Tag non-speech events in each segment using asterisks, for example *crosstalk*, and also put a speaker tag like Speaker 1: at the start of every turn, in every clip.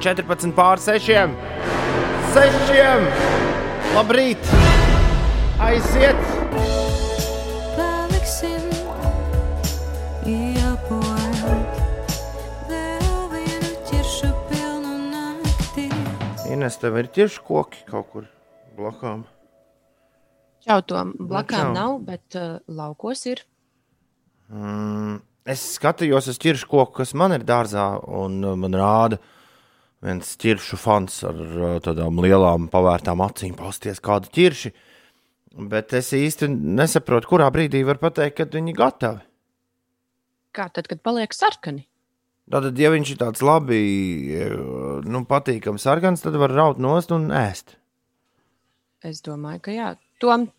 Speaker 1: 14 pār 6. 6. Labrīt! Aiziet!
Speaker 2: Paliksim iepojot vēl vienu ķiršu pilnu naktī.
Speaker 1: Ines, tev ir tieši koki kaut kur blakām.
Speaker 3: Čau, tom blakām
Speaker 1: čau.
Speaker 3: nav, bet uh, laukos ir.
Speaker 1: Mm, es skatījos uz ķiršu koku, kas man ir dārzā, un uh, man rāda viens ķiršu fans ar uh, tādām lielām pavērtām acīm, pasties kādu ķirši. Bet es īsti nesaprotu, kurā brīdī var pateikt, kad viņi ir gatavi.
Speaker 3: Kā tad, kad paliek sarkani?
Speaker 1: Tātad, ja viņš ir tāds labi, uh, nu, patīkams sarkans, tad var raut nost un ēst.
Speaker 3: Es domāju, ka jā. Tom,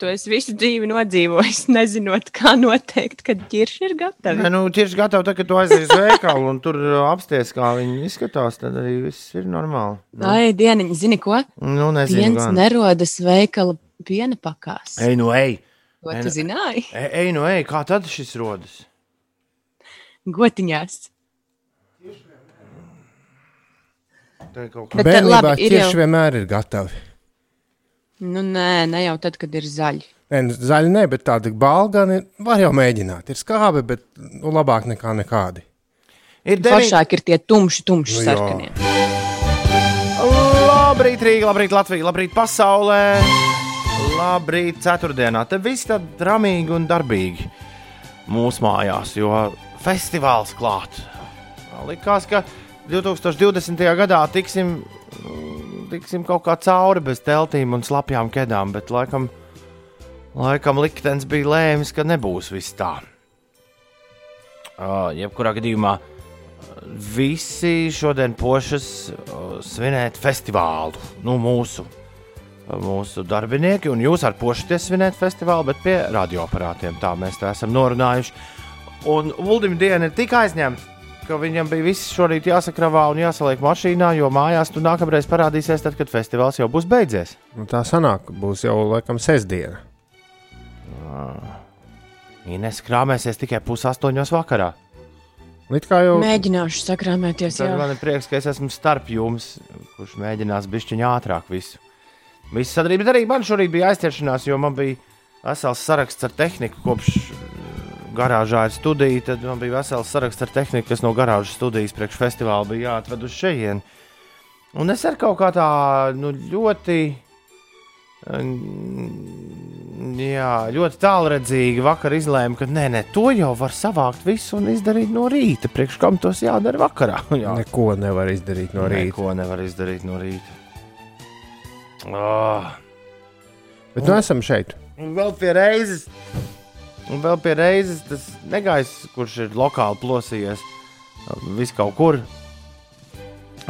Speaker 3: tu esi visu dzīvi nodzīvojis, *laughs* nezinot, kā noteikt, kad ķirši ir gatavi.
Speaker 1: Nē, nu, tieši gatavi, tad, kad tu aizies uz veikalu un tur uh, apsties, kā viņi izskatās, tad arī viss ir normāli. Nu,
Speaker 3: Ai, dieniņ, zini ko?
Speaker 1: nu nezinu,
Speaker 3: Viens
Speaker 1: gan.
Speaker 3: nerodas veikala piena pakās.
Speaker 1: Ej, nu, ej!
Speaker 3: Ko
Speaker 1: Ei,
Speaker 3: tu
Speaker 1: nu-
Speaker 3: zināji?
Speaker 1: Ej, ej, nu, ej, kā tad šis rodas?
Speaker 3: Gotiņās.
Speaker 1: Tā ir kaut kā.
Speaker 3: Bet,
Speaker 4: Bērnībā tieši
Speaker 3: jau-
Speaker 4: vienmēr ir gatavi.
Speaker 3: Nu, nē, ne jau tad, kad ir zaļi.
Speaker 4: Nē, nu, zaļi nē, bet tādi balgani var jau mēģināt. Ir skābi, bet nu, labāk nekā nekādi.
Speaker 1: Ir deviņi.
Speaker 3: Pašāk ir tie tumši, tumši
Speaker 4: Nu,
Speaker 3: sarkanie.
Speaker 1: Labrīt, Rīga, labrīt, Latvija, labrīt, pasaulē. Labrīt, ceturtdienā. Te viss tā ramīgi un darbīgi mūsu mājās, jo festivāls klāt. Likās, ka 2020. gadā tiksim, tiksim kaut kā cauri bez teltīm un slapjām kedām, bet laikam, laikam liktenis bija lēmis, ka nebūs viss tā. Uh, jebkurā gadījumā visi šodien pošas uh, svinēt festivālu. Nu, mūsu, mūsu darbinieki, un jūs ar pošaties svinēt festivālu, bet pie radioaparātiem tā mēs tā esam norunājuši. Un Uldim diena ir tik aizņemta, ka viņam bija viss šorīt jāsakravā un jāsaliek mašīnā, jo mājās tu nākamreiz parādīsies, tad, kad festivāls jau būs beidzies.
Speaker 4: Nu, tā sanāk, būs jau laikam sestdiena.
Speaker 1: Ines krāmēsies tikai pusaustoņos vakarā.
Speaker 4: It kā jau
Speaker 3: Mēģināšu sakrāmēties.
Speaker 1: Tad man ir prieks, ka es esmu starp jums, kurš mēģinās bišķiņā ātrāk visu. Sadarīt, bet arī man šorīt bija aizķeršanās, jo man bija vesels saraksts ar tehniku, kopš garāžā ir studija. Tad man bija vesels saraksts ar tehniku, kas no garāžas studijas priekš festivāla bija jāatved uz šejienes. Un es ar kaut kā tā nu, ļoti, jā, ļoti tālredzīgi vakar izlēmu, ka nē, nē, to jau var savākt visu un izdarīt no rīta. Priekš kam tos jādara vakarā? *laughs* Jā.
Speaker 4: neko nevar izdarīt no rīta.
Speaker 1: Neko nevar izdarīt no rīta. Oh.
Speaker 4: Bet nu esam šeit.
Speaker 1: Un vēl pie reizes, un vēl pie reizes tas negaiss, kurš ir lokāli plosījies vis kaut kur,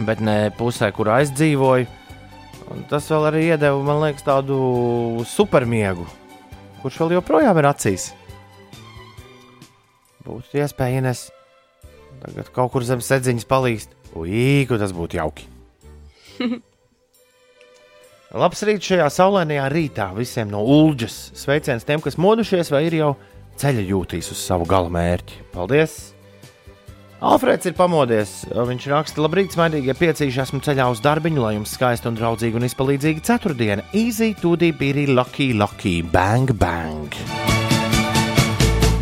Speaker 1: bet ne pusē, kur aizdzīvoju. Un tas vēl arī iedeva, man liekas, tādu supermiegu, kurš vēl joprojām ir acīs. Būtu iespēja, Ines, tagad kaut kur zem sēdziņas palīst. Ui, ko tas būtu jauki. *laughs* Labs rīts šajā saulainajā rītā visiem no Ulģas. Sveiciens tiem, kas modušies vai ir jau ceļa jūtīs uz savu gala mērķi. Paldies! Alfrēds ir pamodies. Viņš raksta, labrīt, smaidīgie piecīši, esmu ceļā uz darbiņu, lai jums skaista un draudzīga un izpalīdzīga ceturtdiena. Easy, tūdī, bīrī, lucky, lucky, bang, bang!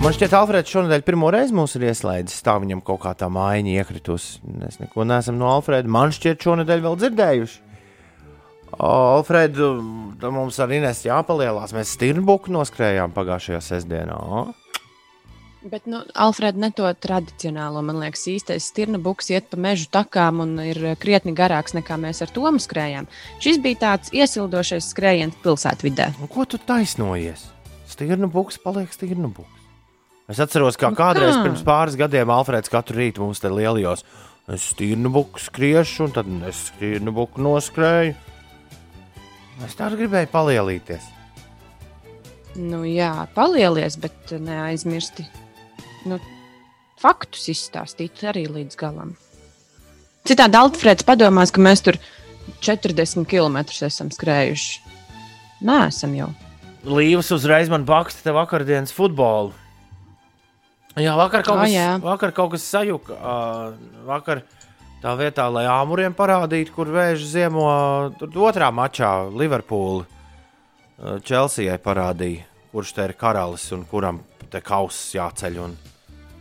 Speaker 1: Man šķiet, Alfrēds šonadēļ pirmo reizi mūs ir ieslēdzis. Tā viņam kaut kā tā mājiņa iekritusi. Mēs neko neesam no Alfrēda. Man šķiet, šonadēļ vēl dzirdējuši. Alfred, mums arī nes jāpalielās. Mēs stirnbuku noskrējām pagājušajā sestdienā.
Speaker 3: Bet, nu, Alfred, ne to tradicionālo, man liekas, īstais stirna buks iet pa mežu takām un ir krietni garāks nekā mēs ar Tomu skrējām. Šis bija tāds iesildošais skrējiens pilsētvidē.
Speaker 1: Nu, ko tu taisnojies? Stirnu buks paliek stirnu buks. Es atceros, kā
Speaker 3: Nu
Speaker 1: kādreiz
Speaker 3: kā?
Speaker 1: pirms pāris gadiem Alfrēds katru rītu mums te lielajos. Es stirnu buku skriešu, un tad es stirnu buku noskrēju. Es tā gribēju palielīties.
Speaker 3: Nu, jā, palielies, bet neaizmirsti nu, faktus izstāstīt arī līdz galam. Citādi Alfreds padomās, ka mēs tur 40 km esam skrējuši. Nē, esam jau.
Speaker 1: Līvas uzreiz man baksta te vakardienas futbolu. Jā, vakar kaut
Speaker 3: Ā,
Speaker 1: kas,
Speaker 3: jā.
Speaker 1: vakar kaut kas sajuka. ā, Vakar Tā vietā, lai āmuriem parādītu, kur vēža ziemo, tur otrā mačā Liverpoola Čelsijai parādīja, kurš te ir karalis un kuram te kauss jāceļ. Un,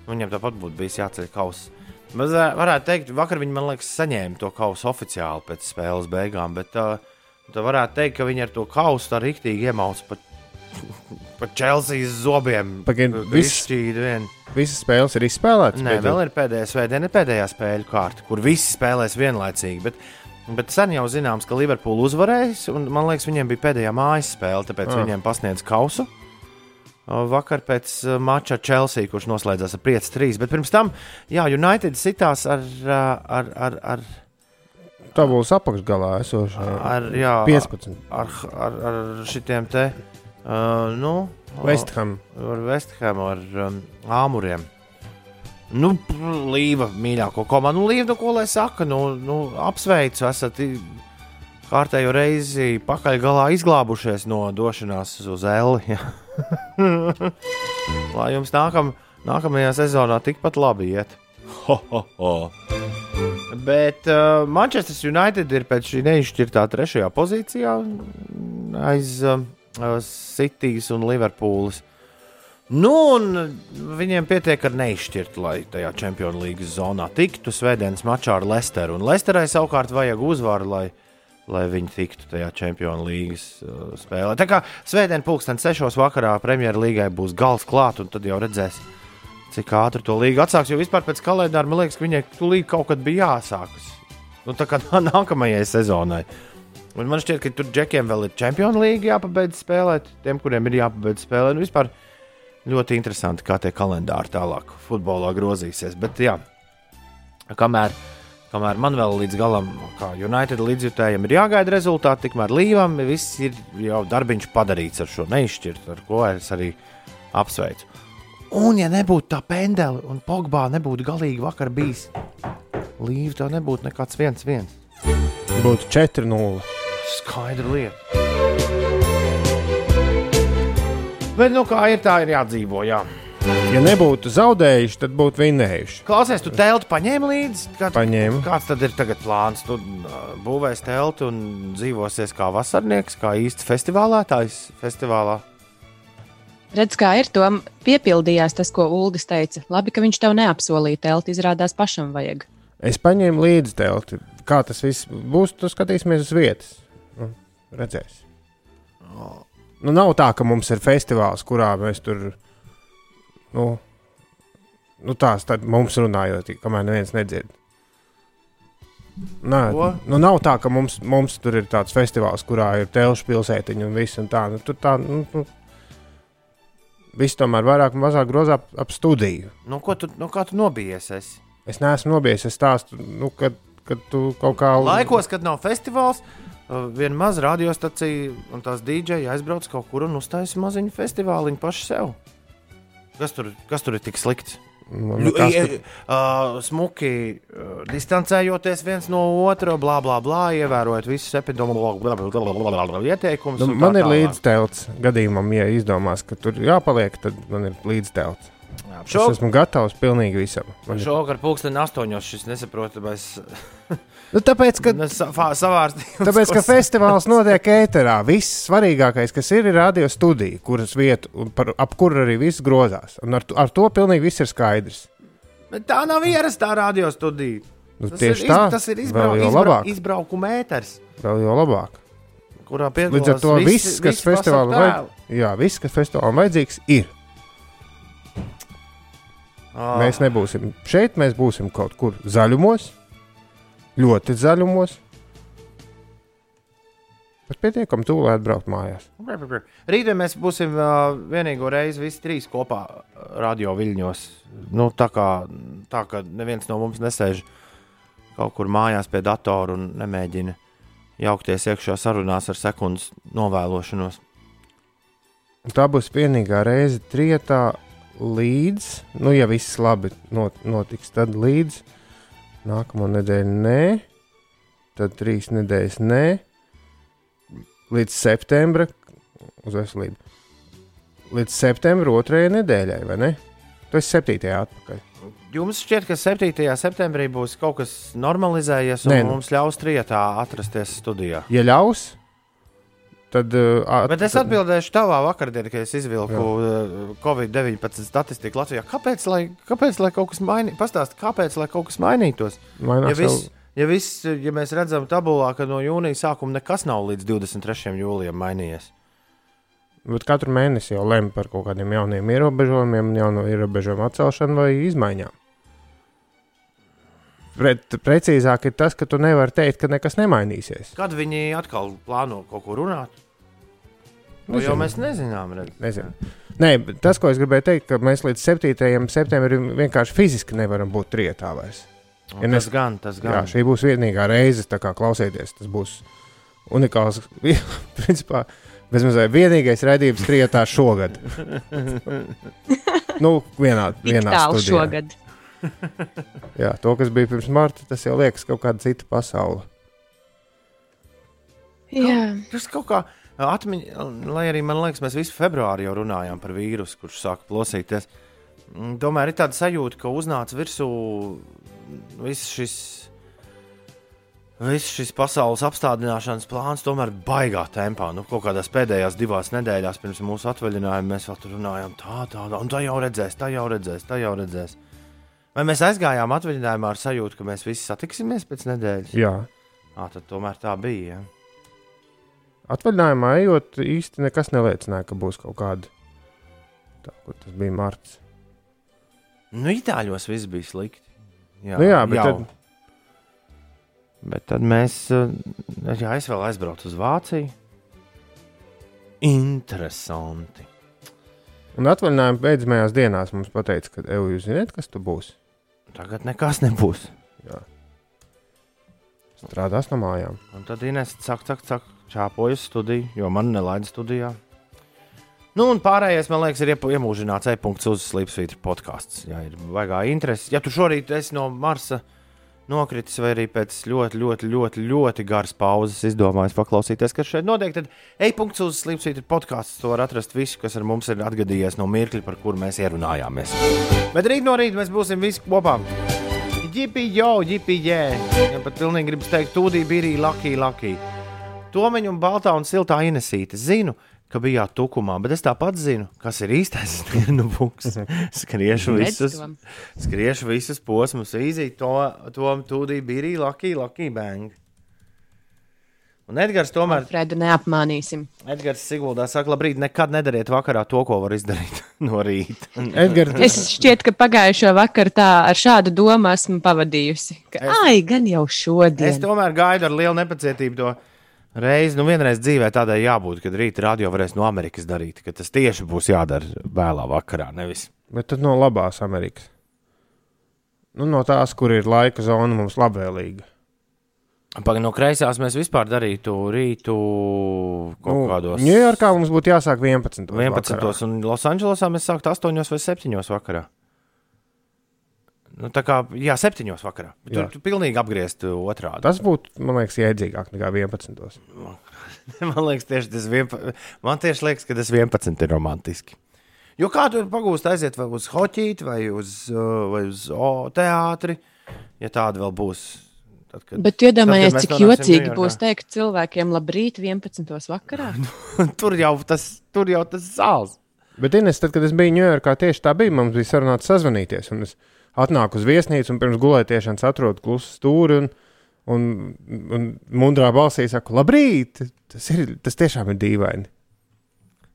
Speaker 1: viņam tāpat būtu bijis jāceļ kauss. Mēs eh, varētu teikt, vakar viņi man liekas saņēma to kausu oficiāli pēc spēles beigām, bet uh, tā varētu teikt, ka viņi ar to kausu tā rīktīgi iemauca pat, pat Čelsijas zobiem.
Speaker 4: Pagaid, viss-
Speaker 1: vien.
Speaker 4: Visas spēles ir izspēlētas.
Speaker 1: Nē,
Speaker 4: beidzot?
Speaker 1: vēl ir pēdējā svētdiena, pēdējā spēļu kārta, kur visi spēlēs vienlaicīgi. Bet, bet sen jau zināms, ka Liverpoola uzvarēs, un man liekas, viņiem bija pēdējā mājas spēle, tāpēc
Speaker 4: Ah.
Speaker 1: viņiem pasniedz kausu. Vakar pēc uh, mača Chelsea, kurš noslēdzās ar 5-3. Bet pirms tam, jā, United sitās ar, uh, ar, ar, ar,
Speaker 4: Tā būs apakšgalā esošā.
Speaker 1: ar, jā,
Speaker 4: 15.
Speaker 1: ar, ar, ar šitiem te, uh, nu,
Speaker 4: Vestham.
Speaker 1: ar Vesthamu, ar um, Āmuriem. Nu, Līva, mīļāko komandu. Nu, Līva, nu, ko lai saka, nu, nu apsveicu, esat kārtējo reizi pakaļgalā izglābušies no došanās uz Eli. *laughs* lai jums nākam, nākamajā sezonā tikpat labi iet. Ho, ho, ho. Bet uh, Manchester United ir pēc šī neizšķirtā trešajā pozīcijā aiz uh, Citīs un Liverpoolas. Nu, un viņiem pietiek ar neizšķirt, lai tajā Champions League zonā tiktu svētdienas mačā ar Lesteru. Un Lesterai savukārt vajag uzvaru, lai, lai viņi tiktu tajā Champions League uh, spēlē. Tā kā svētdien pulksten sešos vakarā Premjerlīgai būs gals klāt, un tad jau redzēs, cik ātri to līgu atsāks. Jo vispār pēc kalendāra man liekas, ka viņai tūlīt kaut kad bija jāsākas. Nu, tā kā *laughs* nākamajai sezonai. Un man šķiet, ka tur džekiem vēl ir Champions League jāpabeidz spēlēt, tiem, kuriem ir jāpabeidz spēlēt. Nu, vispār ļoti interesanti, kā tie kalendāri tālāk futbolā grozīsies. Bet, jā, kamēr, kamēr man vēl līdz galam, kā United līdzjutējiem, ir jāgaida rezultāti, tikmēr Līvam viss ir jau darbiņš padarīts ar šo neizšķirtu, ar ko es arī apsveicu. Un, ja nebūtu tā pendeli un Pogbā nebūtu galīgi vakar bijis, Līva tā nebūtu nekāds viens viens.
Speaker 4: Būtu 4-0.
Speaker 1: Skaidra lieta. Bet, nu, kā ir, tā ir jādzīvo. Jā.
Speaker 4: Ja nebūtu zaudējuši, tad būtu vinnējuši.
Speaker 1: Klausies, tu telti paņēmi līdzi? Kā,
Speaker 4: Paņēmu.
Speaker 1: Kāds tad ir tagad plāns? Tu uh, būvēsi telti un dzīvosies kā vasarnieks, kā īsts festivālētājs festivālā.
Speaker 3: Redz, kā ir to piepildījās tas, ko Uldis teica. Labi, ka viņš tev neapsolīja telti, izrādās pašam vajag.
Speaker 4: Es paņēmu līdzi telti. Kā tas viss būs, tu skatīsimies uz vietas. Redzēs. Nu, nav tā, ka mums ir festivāls, kurā mēs tur. Nu, nu tās tad mums runājot, kamēr neviens nedzird. Nē, nu nav tā, ka mums, mums tur ir tāds festivāls, kurā ir telšu pilsētiņa un viss un tā. Nu, tur tā, nu, nu, viss tomēr vairāk vai mazāk grozā ap, ap studiju.
Speaker 1: Nu, ko tu, nu, kā tu nobijies? esi?
Speaker 4: Es neesmu nobijies, es stāstu, nu, kad, kad tu kaut kā.
Speaker 1: Laikos, kad nav festivāls, viena maza radiostacija un tās dīdžeji aizbrauc kaut kur un uztaisīja maziņu festivāliņu pašu sev. Kas tur, kas tur ir tik slikts?
Speaker 4: Man
Speaker 1: ie-
Speaker 4: tur-
Speaker 1: uh, smuki uh, distancējoties viens no otra, blā, blā, blā, ievērojot visus epidemioloģiskus ieteikumus.
Speaker 4: Nu,
Speaker 1: un tā
Speaker 4: man ir līdztelts gadījumam, ja izdomās, ka tur jāpaliek, tad man ir līdztelts.
Speaker 1: Jā,
Speaker 4: Es
Speaker 1: Šo,
Speaker 4: esmu gatavs pilnīgi visam. Man ir-
Speaker 1: šovakar pulksten astoņos šis nesaprotamais *laughs*
Speaker 4: Nu, tāpēc, ka,
Speaker 1: savārstījums. *laughs*
Speaker 4: tāpēc, ka festivāls notiek ēterā. Viss svarīgākais, kas ir, ir radio studija, kuras vieta, par, ap kuru arī viss grozās. Un ar, ar to pilnīgi viss ir skaidrs.
Speaker 1: Bet tā nav ierastā radiostudija.
Speaker 4: Nu,
Speaker 1: Tas
Speaker 4: tieši
Speaker 1: ir,
Speaker 4: tā,
Speaker 1: tas ir izbrau, izbrau, izbraukuma ēters,
Speaker 4: Vēl jau labāk.
Speaker 1: kurā piedalās
Speaker 4: Līdz ar to viss, viss, kas festivālam vajadzīgs, ir.
Speaker 1: Ah.
Speaker 4: Mēs nebūsim šeit, mēs būsim kaut kur zaļumos, ļoti zaļumos. Bet pietiekami tuvu, lai atbrauktu mājās.
Speaker 1: Rītdien mēs būsim uh, vienīgo reizi visi trīs kopā radio viļņos. Nu, tā, kā, tā kā neviens no mums nesēž kaut kur mājās pie datora un nemēģina jaukties iekšā sarunās ar sekundes novēlošanos.
Speaker 4: Tā būs vienīgā reize trietā līdz, nu, ja viss labi not, notiks, tad līdz nākamā nedēļa nē, tad trīs nedēļas nē, līdz septembra, uz veselību. Līdz septembra otrajai nedēļai, vai ne? Tu esi septītajā atpakaļ.
Speaker 1: Jums šķiet, ka 7. septembrī būs kaut kas normalizējies, un
Speaker 4: Nē, nu.
Speaker 1: mums ļaus trietā atrasties studijā.
Speaker 4: Ja ļaus, tad. Uh,
Speaker 1: Bet es atbildēšu tavā vakardienā, kad es izvilku uh, Covid-19 statistiku Latvijā. Kāpēc, lai, kāpēc, lai kaut kas mainītos? Pastāstiet, kāpēc, lai kaut kas mainītos?
Speaker 4: Mainās
Speaker 1: Ja, viss, ja, viss, ja mēs redzam tabulā, ka no jūnija sākuma nekas nav līdz 23. jūlijam mainījies.
Speaker 4: Bet katru mēnesi jau lemj par kaut kādiem jauniem ierobežojumiem, jaunu ierobežojumu atcelšanu vai izmaiņām. Pret, precīzāk ir tas, ka tu nevari teikt, ka nekas nemainīsies.
Speaker 1: Kad viņi atkal plāno kaut ko runāt? To jau mēs nezinām. Redz.
Speaker 4: Nezinu. Nē, tas, ko es gribēju teikt, ka mēs līdz 7. septembrim vienkārši fiziski nevaram būt trietā vairs.
Speaker 1: Ja tas
Speaker 4: nes-
Speaker 1: gan, tas
Speaker 4: Jā,
Speaker 1: gan.
Speaker 4: šī būs vienīgā reize, tā kā klausieties, tas būs unikāls. *laughs* Principā, bezmazliet vienīgais raidījums trietā šogad. nu, vienā, *laughs* vienā
Speaker 3: tālu
Speaker 4: studijā.
Speaker 3: šogad.
Speaker 4: Jā, to, kas bija pirms marta, tas jau liekas kaut kāda cita pasaule.
Speaker 3: Jā,
Speaker 1: Tas kaut kā atmiņā, lai arī man liekas, mēs visu februāri jau runājām par vīrusu, kurš sāk plosīties. Mm, Tomēr ir tāda sajūta, ka uznāca virsū viss šis. Viss šis pasaules apstādināšanas plāns tomēr baigā tempā. Nu, kaut kādās pēdējās divās nedēļās pirms mūsu atvaļinājuma mēs vēl tur runājām, tā, tā, tā, un tā jau redzēs, tā jau redzēs, tā jau redzēs. Vai mēs aizgājām atvaļinājumā ar sajūtu, ka mēs visi satiksimies pēc nedēļas?
Speaker 4: Jā,
Speaker 1: Jā, tad tomēr tā bija. Ja?
Speaker 4: Atvaļinājumā ejot, īsti nekas neliecināja, ka būs kaut kāda. Tā, kur tas bija marts.
Speaker 1: Nu, Itāļos viss bija slikti. Jā,
Speaker 4: Nu jā, bet
Speaker 1: jau.
Speaker 4: tad-
Speaker 1: bet tad mēs, eh, jā, es vēl aizbraucu uz Vāciju. Interesanti.
Speaker 4: Un atvaļinājuma beidzamajās dienās mums teica, ka, ej, jūs zināt, kas tu būsi?
Speaker 1: Tagad nekas nebūs.
Speaker 4: Strādās no mājām.
Speaker 1: Un tad Inês saka, saka, saka, čāpoju uz studiju, jo man nelaida studijā. Nu, un pārējais, man liekas, ir iemūžināts e-punkts uz Slipsvītra podkāsts. Jā, ir vajagā interesi. Ja tu šorīt esi no Marsa nokritis, vai arī pēc ļoti, ļoti, ļoti, ļoti garas pauzes izdomājis paklausīties, kas šeit notiek, tad e-punkts uz Slipsvītra podkāsts. To var atrast visu, kas ar mums ir atgadījies no mirkļa, par kuru mēs ierunājāmies. Bet rīt no rīta mēs būsim visi kopā. Jipi, jo, jipi, jē. Ja pat pilnīgi gribas teikt, tūdī bija Lucky, Lucky. Tomeņa un baltā un siltā inesīte. Zinu, ka bijāt tukumā, bet es tāpat zinu, kas ir īstais *laughs* stirnu buks. Skriešu visus, skriešu visus posmus, īzīt to, to tūdī bija Lucky, Lucky bang. Un Edgars tomēr,
Speaker 3: Fredu neapmānīsim.
Speaker 1: Edgars Siguldā saka, labrīt, nekad nedariet vakarā to, ko var izdarīt *laughs* no rīta.
Speaker 4: Edgars, *laughs*
Speaker 3: Es šķiet, ka pagājušo vakaru tā ar šādu domu esmu pavadījusi. Ka,
Speaker 1: Es-
Speaker 3: Ai, gan jau
Speaker 1: Es
Speaker 3: šodien.
Speaker 1: tomēr gaidu ar lielu nepacietību to reizi. Nu, vienreiz dzīvē tādai jābūt, kad rīta radio varēs no Amerikas darīt, ka tas tieši būs jādara vēlā vakarā. Nevis.
Speaker 4: bet tad no labās Amerikas. Nu, no tās, kur ir laika zona mums labvēlīga.
Speaker 1: Pagaidām, no kreisās mēs vispār darītu rītu kaut
Speaker 4: Nu,
Speaker 1: kādos
Speaker 4: Ņujorkā mums būtu jāsāk 11.
Speaker 1: 11.
Speaker 4: vakarā.
Speaker 1: un Losandželosā mēs sāktu 8 vai 7 vakarā. Nu, tā kā, jā, 7 vakarā. Bet
Speaker 4: Jā.
Speaker 1: Tur tu pilnīgi apgriezt otrādi.
Speaker 4: Tas būtu, man liekas, jēdzīgāk nekā 11. *laughs*
Speaker 1: Man liekas, tieši tas vienpa... man tieši liekas, ka tas 11 ir romantiski. Jo kā tur pagūst aiziet vai uz hoķīti, vai uz, uh, vai uz o, teātri, ja tāda vēl būs. Tad, kad...
Speaker 3: Bet iedomājieties, cik jocīgi
Speaker 1: Ņujorkā.
Speaker 3: būs teikt cilvēkiem labrīt 11. vakarā. *laughs*
Speaker 1: tur jau tas, tur jau tas zāles.
Speaker 4: Bet, Ines, tad, kad es biju Ņujorkā, tieši tā bija. Mums bija sarunāts sazvanīties. un Es atnāku uz viesnīcu un pirms gulētiešanas atrodu klusu stūri. Un, un, un mundrā balsī saku, labrīt! Tas, ir, tas tiešām ir dīvaini.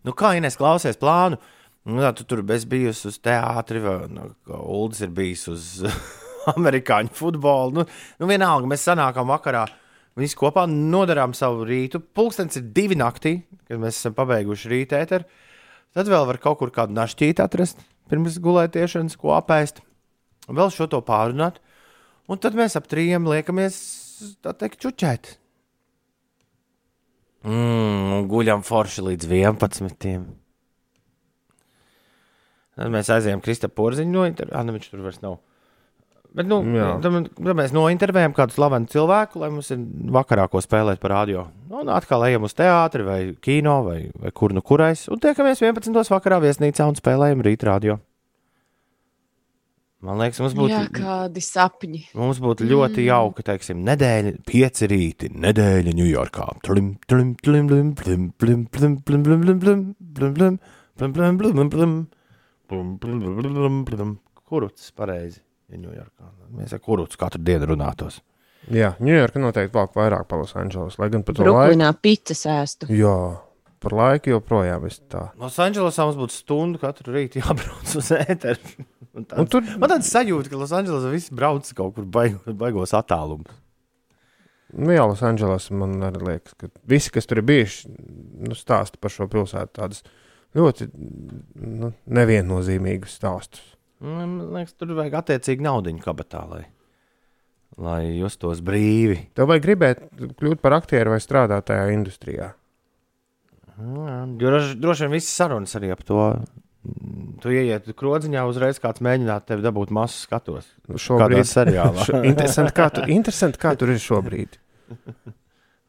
Speaker 1: Nu, kā Inês klausies plānu? Nu, tā, tu tur esi bijusi uz teātri, vai nu, Uldis ir bijis uz *laughs* amerikāņu futbolu. Nu, nu, vienalga, mēs sanākam vakarā. Visi kopā nodarām savu rītu. Pūkstens ir divi naktī, kad mēs esam pabeiguši rītā ēteru. Tad vēl var kaut kur kādu našķīti atrast, pirms gulētiešanas, ko apēst. Vēl šo to pārunāt. Un tad mēs ap trījiem liekamies, tā teikt, čučēt. Mm, guļam forši līdz 11. Tad mēs aizējām Kristapam Porziņu no intervijas. Ah, nu viņš tur vairs nav. Bet, nu, tad, tad mēs nointervējam kādu slavenu cilvēku, lai mums ir vakarā ko spēlēt par radio. Nu, Un atkal ejam uz teātri vai kino vai, vai kur nu kurais. Un tiekamies 11. vakarā viesnīcā un spēlējam rīt radio. Man liekas, mums būtu,
Speaker 3: Jā, kādi sapņi.
Speaker 1: mums būtu ļoti
Speaker 3: Mm.
Speaker 1: jauka, teiksim, nedēļa, pieci rīti, nedēļa Ņujorkā. Tlim, tlim, tlim, tlim, tlim, tlim, tlim, tlim, tlim, tlim, Plum, plum, plum, plum, plum. Kuruts, pareizi. Ir Ņujorkā. Mēs ar kuruts katru dienu runātos.
Speaker 4: Jā, Ņujorka noteikti valk vairāk par Losandželos, lai gan par to laiku.
Speaker 3: Brooklynā pīcis ēstu.
Speaker 4: Jā, par laiku joprojām es tā.
Speaker 1: Losandželosā mums būtu stundu katru rītu jābrauc uz ēteru. Tāds-
Speaker 4: Un tur
Speaker 1: Man tāds sajūta, ka Losandželosā viss brauc kaut kur baigos, baigos attālumus.
Speaker 4: Nu, jā, Losandželos man arī liekas, ka visi, kas tur ir bijuši, nu, stāsta par šo pilsētu tādas ļoti nu, neviennozīmīgus stāstus.
Speaker 1: Man liekas, tur vajag attiecīgi naudu kabatā, lai, lai justos brīvi.
Speaker 4: Tev vajag gribēt kļūt par aktieru vai strādāt tajā industrijā.
Speaker 1: Jā, Droši, droši vien viss sarunas arī ap to. Tu ieiet krodziņā, uzreiz kāds mēģināt tevi dabūt masu skatos.
Speaker 4: Šobrīd
Speaker 1: seriālā.
Speaker 4: Interesanti, kā, tu, interesanti, kā tur ir šobrīd.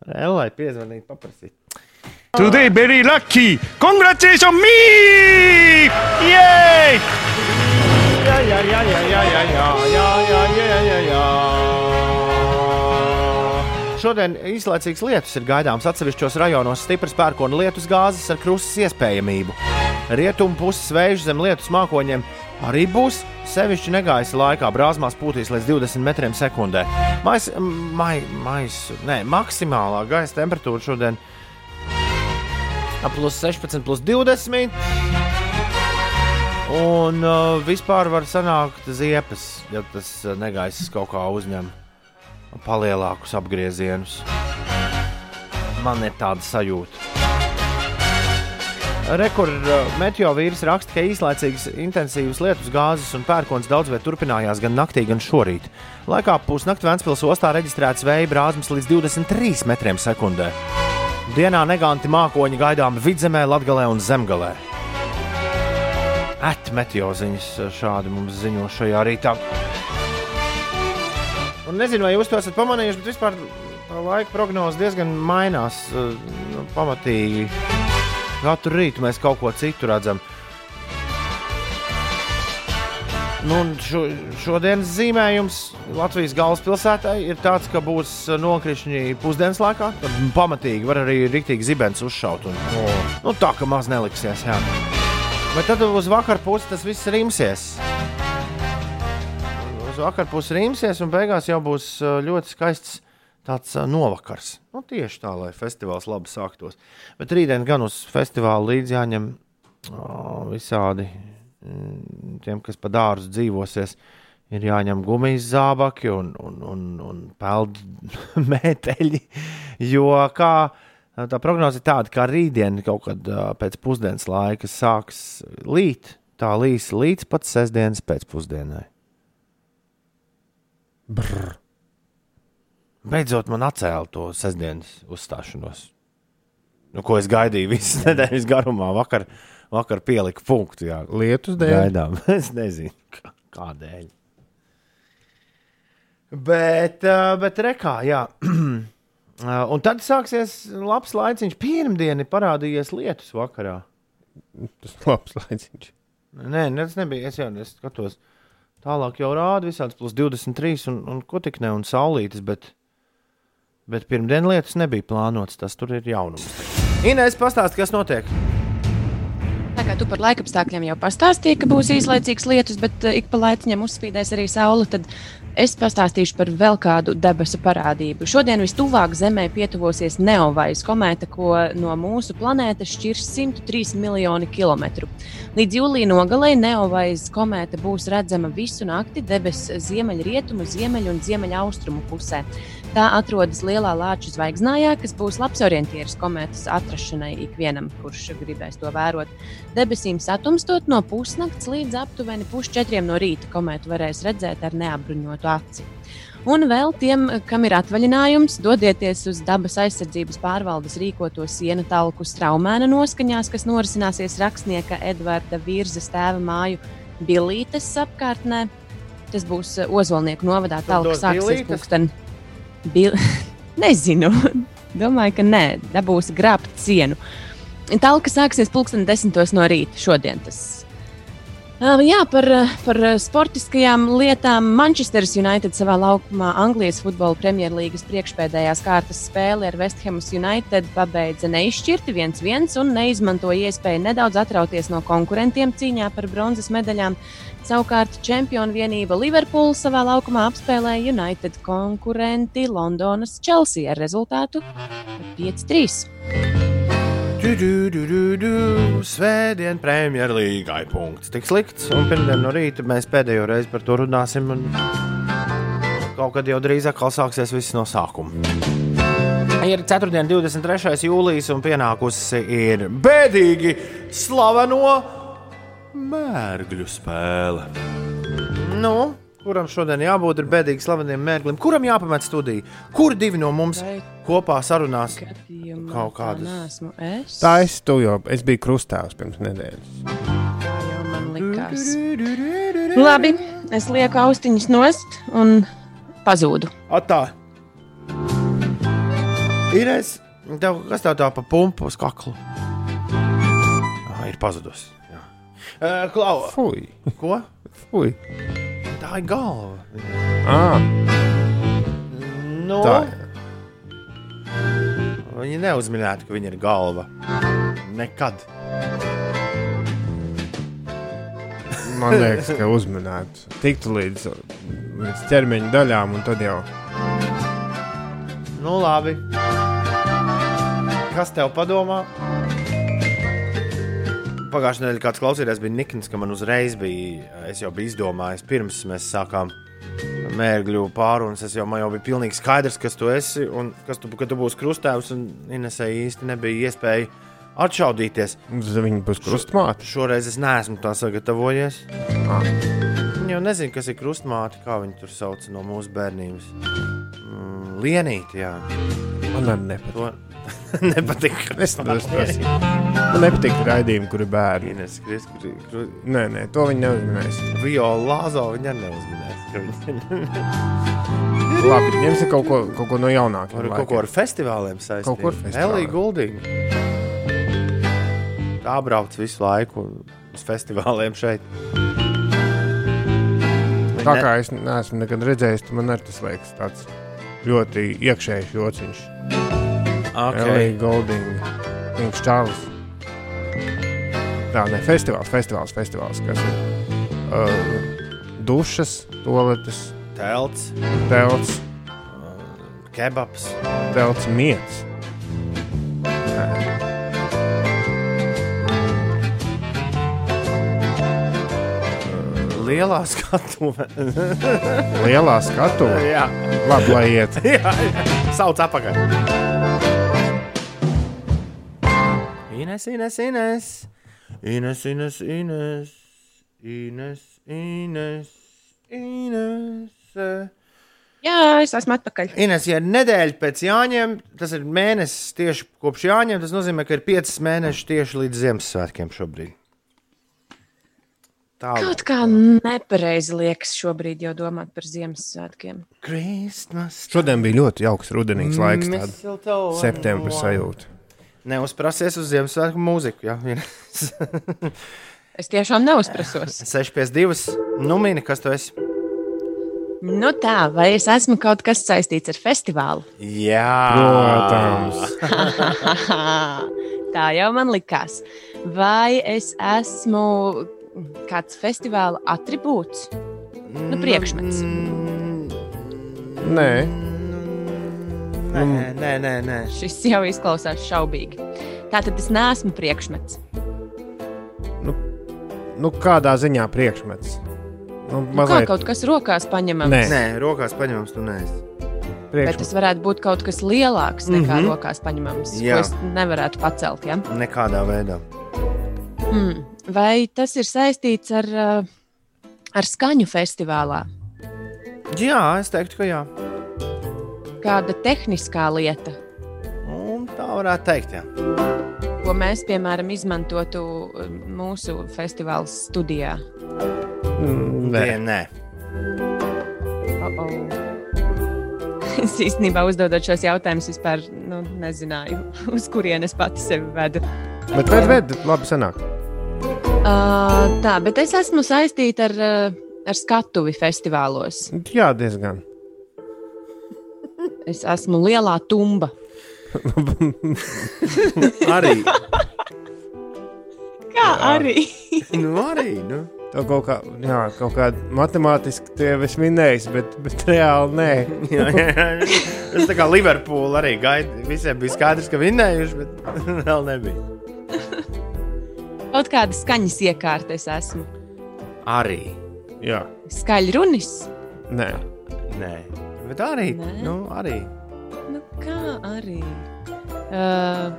Speaker 1: Lai piezvanītu, paprasīt.
Speaker 5: Today very lucky. Congratulations me! Yay!
Speaker 1: Jā, jā, jā, jā, jā, jā, jā, jā, jā. Šodien īslaicīgs lietus ir gaidāms atsevišķos rajonos stipras pērkona lietus gāzes ar krustas iespējamību. Rietumu puses vējš zem lietus mākoņiem arī būs. Sevišķi negaisa laikā brāzmās pūtīs līdz 20 metriem sekundē. Mais, mai, mais, nē, maksimālā gaisa temperatūra šodien ap plus 16, plus 20. Un uh, vispār var sanākt ziepes, ja tas uh, negaiss kaut kā uzņem palielākus apgriezienus. Man ir tāda sajūta. Rekords vīrs raksta, ka īslaicīgas intensīvas lietus gāzes un pērkons daudz vietā turpinājās gan naktī, gan šorīt. Laikā pusnaktī Vēncpils ostā reģistrēts vēja brāzmas līdz 23 metriem sekundē. Dienā neganti mākoņi gaidām vidzemē, latgalē un zemgalē. Atmetjoziņas šādi mums ziņo šajā rītā. Un nezinu, vai jūs to esat pamanījuši, bet vispār laika prognoze diezgan mainās uh, nu, pamatīgi. Katru rītu mēs kaut ko citu redzam. Nu, šo, šodienas zīmējums Latvijas galvaspilsētai ir tāds, ka būs nokrišņi pusdienas laikā. Tad pamatīgi var arī rīktīgi zibens uzšaut. Un, nu, tā kā maz neliksies. Jā. Bet tad uz vakar pusi tas viss rimsies. Uz vakar pusi rimsies, un beigās jau būs uh, ļoti skaists tāds uh, novakars. Nu, tieši tā, lai festivāls labi sāktos. Bet rītdien gan uz festivālu līdzi jāņem o, visādi mm, tiem, kas pa dārzu dzīvosies. Ir jāņem gumijas zābaki un, un, un, un peldu *laughs* mēteļi. Jo kā tā prognoze ir tāda, ka rītdien kaut kad pēc pusdienas laika sāks līt. Tā līs līdz pat sestdienas pēcpusdienai.
Speaker 4: Brr.
Speaker 1: Beidzot, man atcēla to sestdienas uzstāšanos. Nu, ko es gaidīju visas nedēļas garumā. Vakar, vakar pieliku punktu. Jā,
Speaker 4: Lietus dēļ.
Speaker 1: gaidām. *laughs* es nezinu, kā- kādēļ. Bet, uh, bet rekā, jā. *clears throat* Uh, Un tad sāksies labs laiciņš. Pirmdiena ir parādījies lietus vakarā.
Speaker 4: Tas labs laiciņš.
Speaker 1: Nē, tas nebija. Es jau es skatos. Tālāk jau rāda visādas plus 23 un, un ko tik ne un saulītas, bet, bet pirmdien lietas nebija plānotas. Tas tur ir jaunums. Inês, pastāsti, kas notiek?
Speaker 3: Tā kā tu par laikapstākļiem jau pastāstīji, ka būs īslaicīgs lietus, bet uh, ik pa laiciņam uzspīdēs arī saule, tad es pastāstīšu par vēl kādu debesu parādību. Šodien vistuvāk Zemē pietuvosies Neovais komēta, ko no mūsu planētas šķirs 103 miljoni kilometru. Līdz jūlijā nogalē Neovais komēta būs redzama visu nakti debesu ziemeļrietumu, ziemeļu un ziemeļaustrumu pusē. Tā atrodas lielā lāča zvaigznājā, kas būs labs orientieris komētas atrašanai ikvienam, kurš gribēs to vērot. Debesīm satumstot no pusnakts līdz aptuveni pusčetriem no rīta komētu varēs redzēt ar neapbruņotu aci. Un vēl tiem, kam ir atvaļinājums, dodieties uz dabas aizsardzības pārvaldes rīkoto sienu talku straumēna noskaņās, kas norisināsies rakstnieka Edvarda Virzas tēva māju Bilītes apkārtnē. Tas būs eh, Ozolnieku novadā.
Speaker 1: Dos
Speaker 3: sāksies
Speaker 1: billītes?
Speaker 3: Bil... *laughs* Nezinu. Domāju, ka nē, dabūs grābt sienu. Talka sāksies pulksten desmitos no rīta šodien. Tas jā, par, par sportiskajām lietām. Manchesteras United savā laukumā Anglijas futbola premjerlīgas priekšpēdējās kārtas spēli ar Westhamas United pabeidza neizšķirti 1-1 un neizmantoja iespēju nedaudz atrauties no konkurentiem cīņā par bronzas medaļām. Savukārt čempionu vienība Liverpool savā laukumā apspēlēja United konkurenti Londonas Chelsea ar rezultātu 5-3.
Speaker 1: Svētdien Premjerlīgai punkts. Tik slikts, un pirmdien no rīta mēs pēdējo reizi par to runāsim. un Kaut kad jau drīz atkal sāksies viss no sākuma. Ir 4. 23. jūlijas, un pienākusi ir bēdīgi slaveno mērgļu spēle. Nu, kuram šodien jābūt ir bēdīgi slaveniem mērglim? Kuram jāpamet studiju? Kur divi no mums
Speaker 3: Vai
Speaker 1: kopā sarunās?
Speaker 3: gadījumā
Speaker 1: Kaut kādas.
Speaker 3: neesmu es.
Speaker 4: Tā es tu jau, es biju krustāvs pirms nedēļas.
Speaker 3: Tā jau man likās. Labi, es lieku austiņas nost un pazūdu.
Speaker 1: Atā. Ines, tev, kas tev tā pa pumpu uz kaklu? Ah, ir pazudus. jā. Uh, Klau,
Speaker 4: Fui,
Speaker 1: ko?
Speaker 4: fui.
Speaker 1: Tā ir galva.
Speaker 4: Ah,
Speaker 1: Nu,
Speaker 4: tā.
Speaker 1: Viņa neuzminēja, ka viņa ir galva. Nekad.
Speaker 4: Man liekas, ka uzmanēt. Tiktu līdz, līdz ķermeņa daļām, un tad jau.
Speaker 1: Nu, labi. Kas tev padomā? Pagājušajā nedēļā kāds klausījās, bija Nikns, ka man uzreiz bija, es jau biju izdomājis, pirms mēs sākām mērgļu pārunas. Es jau, man jau bija pilnīgi skaidrs, kas tu esi un kas tu, tu būsi krustēvs. Un Inesai īsti nebija iespēja atšaudīties.
Speaker 4: Viņi būs krustmāte.
Speaker 1: Šoreiz es neesmu tā sagatavojies.
Speaker 4: Ah.
Speaker 1: Viņa jau nezina, kas ir krustmāte, kā viņi tur sauc no mūsu bērnības. Mm, Lienīti, jā.
Speaker 4: Man arī nepatīk.
Speaker 1: To nepatīk.
Speaker 4: Es nesaprotu. Man nepatīk raidījumi, kur ir bērni.
Speaker 1: Ines, kris, kri, kri,
Speaker 4: Nē, nē, to viņi neuzminēs.
Speaker 1: Viola Lāzo viņa arī neuzminēs. viņa- *laughs*
Speaker 4: Labi, ņemsim kaut ko, kaut ko no jaunākiem.
Speaker 1: Ar kaut ko ar festivāliem saistīt.
Speaker 4: Kaut ko ar festivāliem.
Speaker 1: Elija Guldīga. Tā brauc visu laiku uz festivāliem šeit.
Speaker 4: Tā kā es neesmu nekad redzējis, man arī tas liekas tāds ļoti iekšējs jociņš.
Speaker 1: Okay.
Speaker 4: Elija Goldinga, Kings Čārlis. Tā, ne festivāls, festivāls, festivāls, kas ir uh, dušas, toaletes,
Speaker 1: Telts,
Speaker 4: telts,
Speaker 1: kebabs.
Speaker 4: telts miets.
Speaker 1: Lielā skatuve.
Speaker 4: Lielā skatuve. *laughs*
Speaker 1: jā,
Speaker 4: Labi, lai iet. *laughs*
Speaker 1: jā, sauc apakaļ. Ines, Ines, Ines. Ines, Ines, Ines. Ines, Ines. Ines.
Speaker 3: Jā, es esmu atpakaļ.
Speaker 1: Ines, ja ir nedēļa pēc Jāņiem, tas ir mēnesis tieši kopš Jāņiem. Tas nozīmē, ka ir piecas mēnešus tieši līdz Ziemassvētkiem šobrīd. Tā
Speaker 3: Kaut kā nepareizi liekas šobrīd jau domāt par Ziemassvētkiem.
Speaker 1: Christmas.
Speaker 4: Šodien bija ļoti jauks rudenīgs laiks, septembris sajūta.
Speaker 1: Neuzprasies uz Ziemassvētku mūziku. Ja?
Speaker 3: Es tiešām neuzprasos. *laughs*
Speaker 1: 652. Nu, mini, kas tu esi?
Speaker 3: Nu tā, vai es esmu kaut kas saistīts ar festivālu?
Speaker 1: Jā,
Speaker 4: Protams. *laughs*
Speaker 3: tā jau man likās. Vai es esmu kāds festivāla attribūts? Nu, priekšmets.
Speaker 4: Nē,
Speaker 1: Nē, nē, nē, nē.
Speaker 3: Šis jau izklausās šaubīgi. Tā tad es neesmu priekšmets.
Speaker 4: nu, kādā ziņā priekšmets. Nu,
Speaker 3: Nu, kā
Speaker 4: mazliet
Speaker 3: kaut kas rokās paņemams.
Speaker 4: Nē.
Speaker 1: Nē, rokās paņemams, tu neesi.
Speaker 3: Bet
Speaker 4: priekšmets.
Speaker 3: tas varētu būt kaut kas lielāks nekā mm. -hmm. rokās paņemams,
Speaker 1: Jā.
Speaker 3: ko es nevarētu pacelt. Ja?
Speaker 1: Nekādā veidā.
Speaker 3: Mm. Vai tas ir saistīts ar, uh, ar skaņu festivālā?
Speaker 1: Jā, es teiktu, ka jā.
Speaker 3: Kāda tehniskā lieta,
Speaker 1: Un tā varētu teikt, jā.
Speaker 3: ko mēs, piemēram, izmantotu uh, mūsu festivāla studijā?
Speaker 4: Mm, Nē,
Speaker 1: Nē.
Speaker 3: Oh -oh. *laughs* Es īstenībā uzdodot šos jautājumus, vispār nu, nezināju, *laughs* uz kurienes pati sevi vedu.
Speaker 4: bet ved, ved, labi sanāk.
Speaker 3: Uh, tā, bet es esmu saistīta ar, uh, ar skatuvi festivālos.
Speaker 4: Jā, diezgan.
Speaker 3: Es esmu lielā tumba. *laughs*
Speaker 1: Arī.
Speaker 3: Kā arī? *laughs*
Speaker 1: nu, arī. Nu.
Speaker 4: Tā kaut kā, jā, kaut kāda matemātiski tie es minēju, bet, bet reāli nē. *laughs*
Speaker 1: jā, jā, jā. Es tā kā Liverpoola arī gaidu. Visiem bija skaidrs, ka vinnējuši, bet vēl nebija.
Speaker 3: Kaut kāda skaņas iekārta es esmu.
Speaker 1: Arī.
Speaker 4: Jā,
Speaker 3: Skaļrunis.
Speaker 4: nē.
Speaker 1: Nē. Bet arī.
Speaker 3: Nē.
Speaker 1: Nu, arī.
Speaker 3: Nu, kā arī? Uh,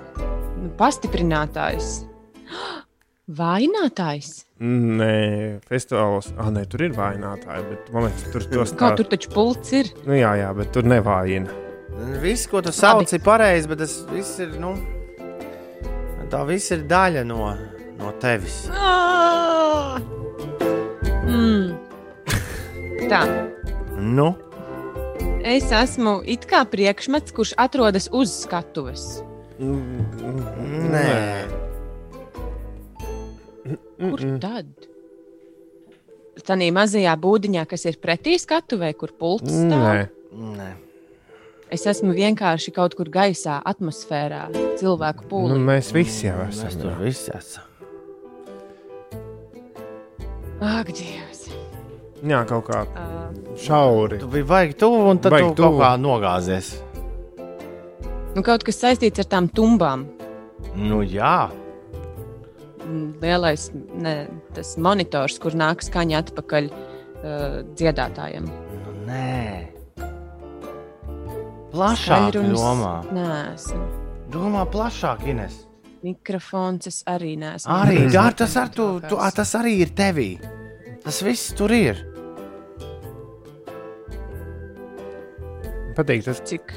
Speaker 3: nu, pastiprinātājs. *gasps* Vainātājs.
Speaker 4: Nē, festivālos. Ah, nē, tur ir vainātāji, bet man liekas, tur tos
Speaker 3: Kā tur taču pults ir?
Speaker 4: Nu, jā, jā, bet tur nevājina.
Speaker 1: Viss, ko tu sauc, ir pareizi, bet tas viss ir. Nu, tā viss ir daļa no, no tevis.
Speaker 3: Ah! Mm. Tā.
Speaker 1: Nu,
Speaker 3: Es esmu it kā priekšmets, kurš atrodas uz skatuves.
Speaker 1: nē.
Speaker 3: Kur tad? Tanī mazajā būdiņā, kas ir pretī skatuvei, kur pults stāv.
Speaker 4: Nē,
Speaker 1: nē.
Speaker 3: Es esmu vienkārši kaut kur gaisā, atmosfērā, cilvēku
Speaker 4: nu,
Speaker 3: pūlī.
Speaker 4: mēs visi jau
Speaker 1: Mēs
Speaker 4: esam.
Speaker 1: tur
Speaker 4: jā.
Speaker 1: visi esam.
Speaker 3: Ak, Dievs!
Speaker 4: Jā, kaut kā
Speaker 3: Uh,
Speaker 4: šauri.
Speaker 1: Tu biji baigi tuvu, un tad
Speaker 4: Baigi
Speaker 1: tu kaut
Speaker 4: tuvu.
Speaker 1: kā nogāzies.
Speaker 3: nu, kaut kas saistīts ar tām tumbām.
Speaker 1: Nu, jā.
Speaker 3: Mm, Lielais ne, tas monitors, kur nāk skaņa atpakaļ uh, dziedātājiem.
Speaker 1: Nu, nē. Plašāk domā.
Speaker 3: Nē, esmu.
Speaker 1: Domā plašāk, Ines.
Speaker 3: Mikrofons es arī neesmu.
Speaker 1: Arī *laughs* jā, tas, ar tu, tu, ā, tas arī ir tevī. Tas viss tur ir.
Speaker 4: Patīk tas.
Speaker 3: Cik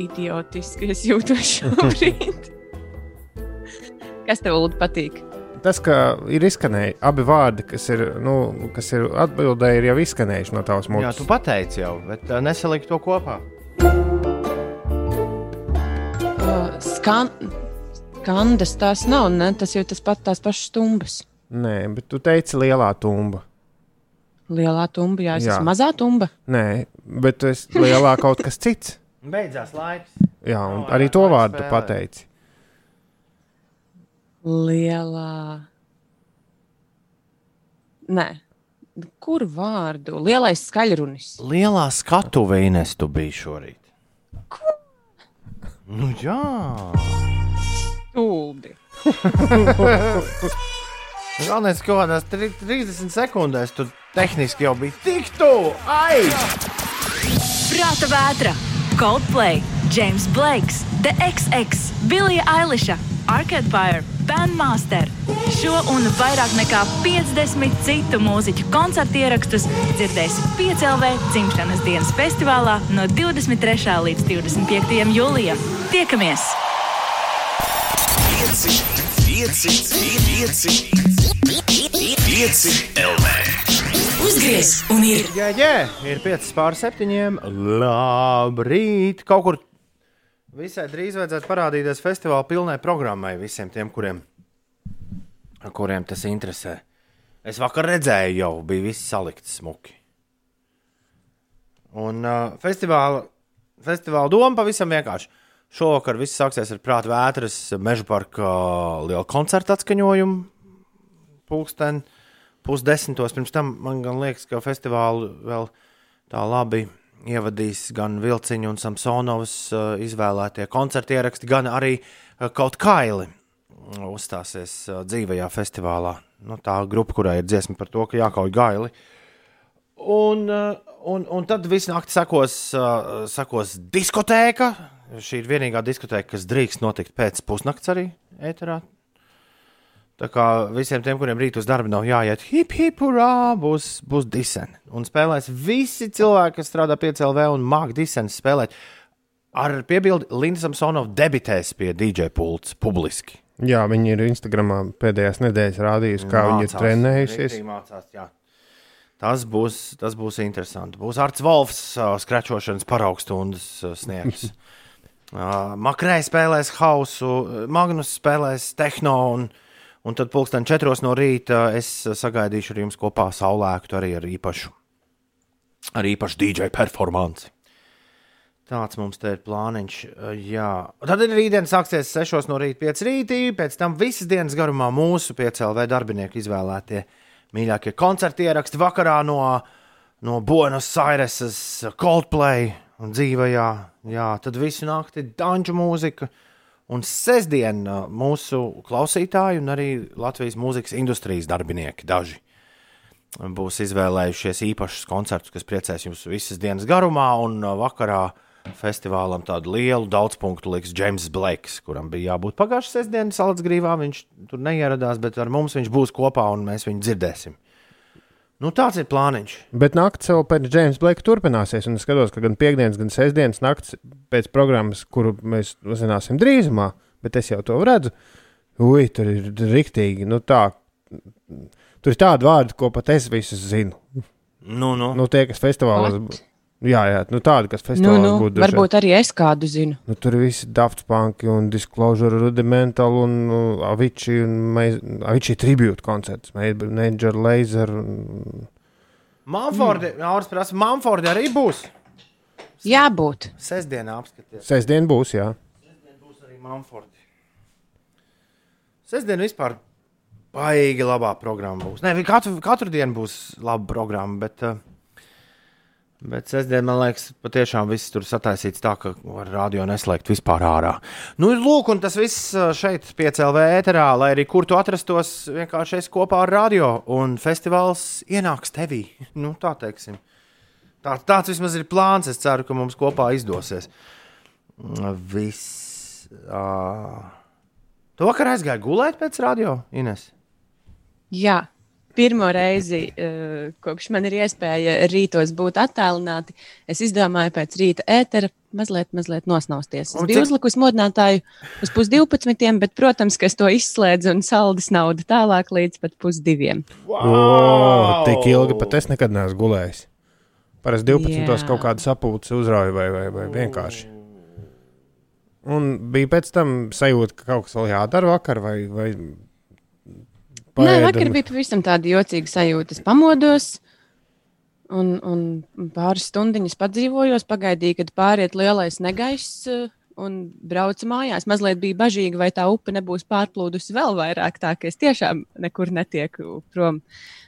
Speaker 3: idiotiski es jūtos šobrīd. *laughs* Kas tev Ulu, patīk?
Speaker 4: Tas, ka ir izskanēji abi vārdi, kas ir, nu, kas ir atbildēji, ir jau izskanējuši no tavas
Speaker 1: Jā,
Speaker 4: mutes.
Speaker 1: tu pateici jau, bet uh, nesaliki to kopā.
Speaker 3: Uh, skan... Kandas tās nav, ne? tas jau tas pat tās pašas stumbas.
Speaker 4: Nē, bet tu teici lielā tumba.
Speaker 3: Lielā tumba, jā, es
Speaker 4: Jā.
Speaker 3: esmu mazā tumba.
Speaker 4: Nē, bet tu esi lielā kaut kas cits.
Speaker 1: Beidzās laiks.
Speaker 4: Jā, un
Speaker 1: Nav
Speaker 4: arī to vārdu tu
Speaker 1: spēlēt.
Speaker 4: pateici.
Speaker 3: Lielā. Nē, kur vārdu? Lielais skaļrunis.
Speaker 1: Lielā skatuve Ines tu biji šorīt. Ko? Nu, jā.
Speaker 3: Tūlbi.
Speaker 1: Galvenais, ka kaut kādās tri- 30 sekundēs tur tehniski jau bija tik tuvu. Ai!
Speaker 6: Prāta vētra, Coldplay, James Blakes, The XX, Billie Eilish, Arcade Fire, Bandmaster. Šo un vairāk nekā 50 citu mūziķu koncertu ierakstus dzirdēsi Piecēlvē dzimšanas dienas festivālā no 23. līdz 25. jūlijam. Tiekamies!
Speaker 7: 5, 5, 5, 5 LV.
Speaker 6: Uzgriez un ir!
Speaker 1: Jā, jā, ir 5 pār 7. Labrīt! Kaut kur visai drīz vajadzētu parādīties festivāla pilnai programmai visiem tiem, kuriem, kuriem tas interesē. Es vakar redzēju, jau bija viss salikts smuki. Un uh, festivāla, festivāla doma pavisam vienkārši. Šovakar viss sāksies ar prāta vētras meža parka lielu koncertu atskaņojumu. Pūksteni pusdesmitos. Pirms tam man liekas, ka festivālu vēl tā labi ievadīs gan Vilciņa un Samsonovas uh, izvēlētie koncertu ieraksti, gan arī uh, kaut kaili uzstāsies uh, dzīvajā festivālā. Nu, tā grupa, kurai ir dziesma par to, ka jākauj gaili. Un, un, un tad visu nakti sekos, sekos diskotēka. Šī ir vienīgā diskotēka, kas drīkst notikt pēc pusnakts arī ēterā. Tā kā visiem tiem, kuriem rīt uz darbu nav jāiet, hip, hip, hurrā, būs, būs diseni. Un spēlēs visi cilvēki, kas strādā pie CLV un māca diseni spēlēt. Ar piebildi, Linda Samsonova debitēs pie DJ pults publiski.
Speaker 4: Jā, viņi ir Instagramā pēdējās nedēļas rādījusi, kā viņi ir
Speaker 1: Mācās,
Speaker 4: trenējušies.
Speaker 1: Mācās, jā. tas, būs, tas būs interesanti. Būs Arts Volfs, uh, skračošanas paraugstundas uh, sniegs. *laughs* uh, Makrēja spēlēs hausu, uh, Magnus spēlēs tehno un, Un tad pulksten četros no rīta es sagaidīšu ar jums kopā saulēktu arī ar īpašu, ar īpašu DJ performanci. Tāds mums te ir plāniņš. Jā, tad ir rītdiena sāksies 6 no rīta, 5 rītī. Pēc tam visas dienas garumā mūsu piecēlē darbinieku izvēlētie mīļākie koncerti ieraksti vakarā no, no Buenos Aireses, Coldplay un dzīvajā. Jā, tad visu nakti danču mūzika. Un sestdien mūsu klausītāji un arī Latvijas mūzikas industrijas darbinieki daži būs izvēlējušies īpašus koncertus, kas priecēs jums visas dienas garumā, un vakarā festivālam tādu lielu daudzpunktu liks James Blakes, kuram bija jābūt pagājušā sestdienas Salacgrīvā. Viņš tur neieradās, bet ar mums viņš būs kopā un mēs viņu dzirdēsim. Nu, tāds ir plāniņš.
Speaker 4: Bet naktis vēl pēc Jamesa Blake turpināsies. Un es skatos, ka gan piekdienas, gan sestdienas naktis pēc programmas, kuru mēs uzzināsim drīzumā, bet es jau to redzu. Ui, tur ir rīktīgi. Nu, tā, tur ir tādi vārdi, ko pat es visus zinu.
Speaker 1: Nu, nu.
Speaker 4: Nu, tie, kas festivālos.
Speaker 3: What?
Speaker 4: Jā, jā, nu tādi, kas
Speaker 3: Nu,
Speaker 4: festivālos
Speaker 3: nu,
Speaker 4: būtu.
Speaker 3: varbūt arī es kādu zinu.
Speaker 4: Nu, tur ir visi Daft Punk, un Disclosure, Rudimental un uh, Avicii, un Maiz- Avicii tribute koncerts, Major Laser. Un...
Speaker 1: Manfordi, mm. Auris prasa, Manfordi arī būs.
Speaker 3: Jābūt.
Speaker 1: Sestdienā apskaties.
Speaker 4: Sestdien būs, jā.
Speaker 1: būs arī Manfordi. Sestdien vispār baigi labā programma būs. Nē, katru, katru dienu būs laba programma, bet, uh, bet sestdien, man liekas, patiešām viss tur sataisīts tā, ka var radio neslēgt vispār ārā. Nu, lūk, un tas viss uh, šeit, piecēlē ēterā, lai arī kur tu atrastos, vienkārši es kopā ar radio, un festivāls ienāks tevī. Nu, tā teiksim. Tā, tāds vismaz ir plāns. Es ceru, ka mums kopā izdosies. Viss. Uh... Tu vakar aizgāji gulēt pēc radio, Ines.
Speaker 3: Jā, pirmo reizi, uh, kopš man ir iespēja rītos būt attālināti, es izdomāju pēc rīta ētera mazliet, mazliet nosnausties. Es biju
Speaker 1: cik-
Speaker 3: uzlikusi modinātāju uz pusdivpadsmitiem, bet, protams, ka es to izslēdzu un saldas naudu tālāk līdz pat pusdiviem.
Speaker 4: O, tik ilgi pat es nekad neesmu gulējis. Parasti 12.
Speaker 3: Jā.
Speaker 4: kaut kāda sapulce uzrauja vai, vai, vai vienkārši. Un bija pēc tam sajūta, ka kaut kas vēl jādara vakar, vai, vai
Speaker 3: Nē, vakar bija pavisam tāda jocīga sajūta. Es pamodos un, un pāris stundiņas padzīvojos, pagaidīju, kad pāriet lielais negaiss. eh, Un braucu mājās. Mazliet bija bažīgi, vai tā upe nebūs pārplūdusi vēl vairāk, tā ka es tiešām nekur netieku prom.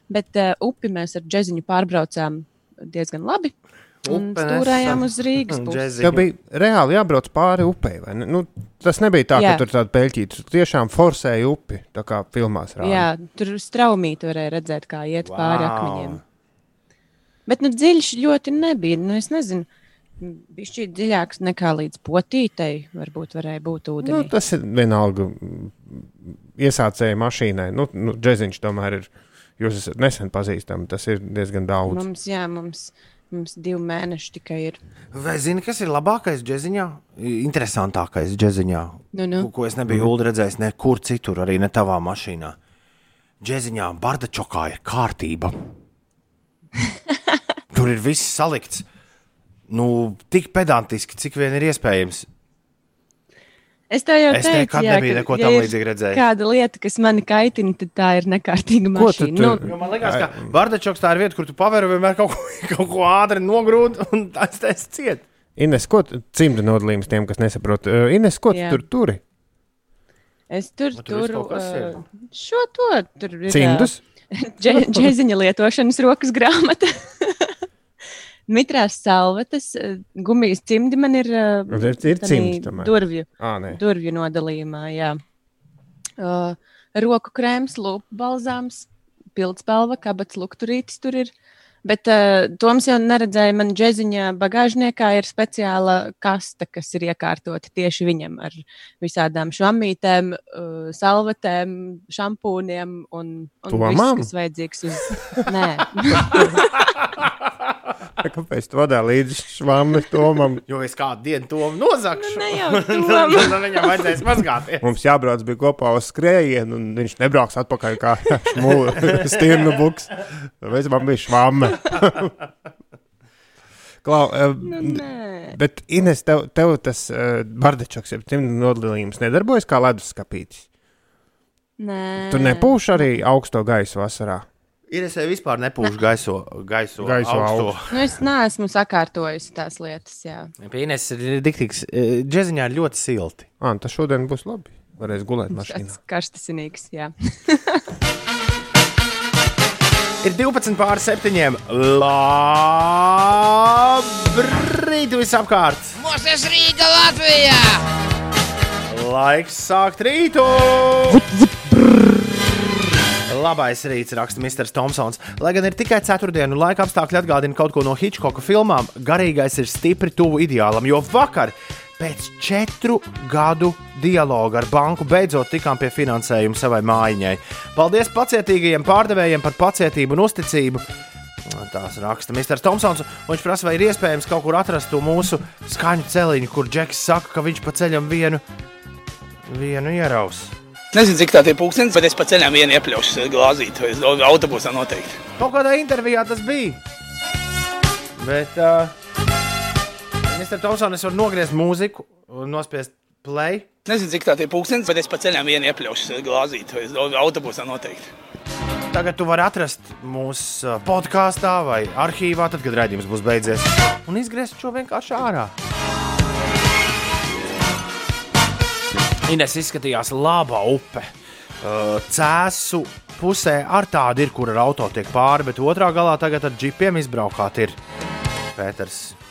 Speaker 3: Bet uh, upi mēs ar džeziņu pārbraucām diezgan labi. Stūrējām
Speaker 1: nesam.
Speaker 3: uz Rīgas.
Speaker 1: Džezi.
Speaker 4: Tev bija reāli jābrauc pāri upei. vai ne? Nu, tas nebija tā,
Speaker 3: Jā.
Speaker 4: ka tur tāda peļķīta. Tu tiešām forsēji upi, tā kā filmās rāda.
Speaker 3: Jā, tur straumīti varēja redzēt, kā iet wow. pāri akmeņiem. Bet nu, dziļš ļoti nebija. Nu, es nezinu, bija šķiet dziļāks nekā līdz potītei. Varbūt varēja būt
Speaker 4: Nu,
Speaker 3: ūdenī.
Speaker 4: tas ir vienalga mm, iesācēja mašīnai. Nu, nu, džeziņš tomēr ir. Jūs esat nesen pazīstami. Tas ir diezgan daudz.
Speaker 3: Mums, jā, mums, mums divi mēneši tikai ir.
Speaker 1: Vai zini, kas ir labākais džeziņā? Interesantākais džeziņā,
Speaker 3: Nu, nu.
Speaker 1: ko es nebiju mm. redzējis nekur citur, arī ne tavā mašīnā. Džeziņā Bardačokā ir kārtība. *laughs* Tur ir viss salikts. Nu, tik pedantiski, cik vien ir iespējams.
Speaker 3: Es tev jau
Speaker 1: Es
Speaker 3: teicu,
Speaker 1: nekad
Speaker 3: jā,
Speaker 1: nebiju
Speaker 3: ka,
Speaker 1: neko tam līdzīgu redzējis.
Speaker 3: Kāda lieta, kas mani kaitina, tad tā ir nekārtīga
Speaker 4: Ko tu
Speaker 3: mašīna.
Speaker 4: tur-
Speaker 3: Nu,
Speaker 1: Jo man liekas, ka Bardačoks tā ir vieta, kur tu pavēri vienmēr kaut ko, *laughs* kaut ko ātri nogrūti un tas tas ciet.
Speaker 4: Ines, ko tu- cimta nodalījums tiem, kas nesaprot? Ines, ko tu
Speaker 3: Jā.
Speaker 4: tur turi?
Speaker 3: es tur
Speaker 1: tur viss
Speaker 3: turu uh, šo to. Tur
Speaker 4: Cimdus? *laughs*
Speaker 3: dže- džeziņa lietošanas rokas grāmata. *laughs* Mitrās salvetes, eh, gumijas cimdi man ir, eh,
Speaker 4: Ir- ir
Speaker 3: tanī
Speaker 4: cimdi tomēr.
Speaker 3: durvju,
Speaker 4: nē.
Speaker 3: durvju nodalījumā. Jā. Uh, roku krēms, lūpu balzāms, pildspalva, kabats, lukturītis tur ir. Bet uh, Toms jau neredzēja, man džeziņā bagāžniekā ir speciāla kasta, kas ir iekārtota tieši viņam ar visādām švamītēm, uh, salvetēm, šampūniem un, un
Speaker 4: Tomam?
Speaker 3: viss, kas vajadzīgs uz... *laughs* Nē, *laughs*
Speaker 4: Kāpēc tu vadā līdzi švāmi Tomam?
Speaker 1: Jo es kādu dienu to nozagšu.
Speaker 3: ne jau
Speaker 1: Tad
Speaker 3: Tom.
Speaker 1: tad viņam vajadzēs mazgāties.
Speaker 4: Mums jābrauc bija kopā uz skrējienu, un viņš nebrauks atpakaļ kā *laughs* stirnu buks. Tāpēc man bija švāme. *laughs* Klau, uh,
Speaker 3: Nu,
Speaker 4: bet Ines, tev, tev tas uh, bardečoks, ja cimta nodalījums nedarbojas kā leduskapītis.
Speaker 3: Nē,
Speaker 4: Tur nepūš arī augsto gaisu vasarā.
Speaker 1: Ir es vispār nepūšu gaiso, gaiso,
Speaker 4: Gaiso
Speaker 1: augsto.
Speaker 4: augstu.
Speaker 3: Nu, es neesmu sakārtojusi tās lietas. Jā.
Speaker 1: Pie Ines ir diktīgs. eh, Džeziņā ir ļoti silti.
Speaker 4: Ah, tas šodien būs labi. Varēs gulēt mašīnā.
Speaker 3: Tas karstasinīgs. Jā. *laughs*
Speaker 1: Ir 12 pār 7. Labrīt, visapkārt!
Speaker 8: Mūsu Rīga Latvijā!
Speaker 1: Laiks sākt rītu! Labais rīts, raksta Mr. Thompsons. Lai gan ir tikai ceturtdiena, un laika apstākļi atgādina kaut ko no Hitchcocka filmām, garīgais ir stipri tuvu ideālam. Jo vakar, pēc četru gadu dialoga ar banku, beidzot tikām pie finansējuma savai mājiņai. Paldies pacietīgajiem pārdevējiem par pacietību un uzticību. Tās raksta Mr. Thompsons. Viņš prasa, vai ir iespējams kaut kur atrast to mūsu skaņu celiņu, kur Džeks saka, ka viņš pa ceļam vienu, vienu ieraus.
Speaker 9: Nezinu, cik tā ir pūkstens, bet es pa ceļam vienu iepļaušu glāzīt, vai es autobusā noteikti.
Speaker 1: Kaut kādā intervijā tas bija. Bet, uh, Mr. Thompson, es varu nogriezt mūziku un nospiest play.
Speaker 9: Nezinu, cik tā ir pūkstens, bet es pa ceļam vienu iepļaušu glāzīt, vai es autobusā noteikti.
Speaker 1: Tagad tu vari atrast mūsu uh, podkāstā vai arhīvā, tad, kad raidījums būs beidzies. Un izgriezt šo vienkārši ārā. Ines izskatījās laba upe. Uh, Cēsu pusē ar tādu ir, kur ar auto tiek pāri, bet otrā galā tagad ar džipiem izbraukāt ir Pēters.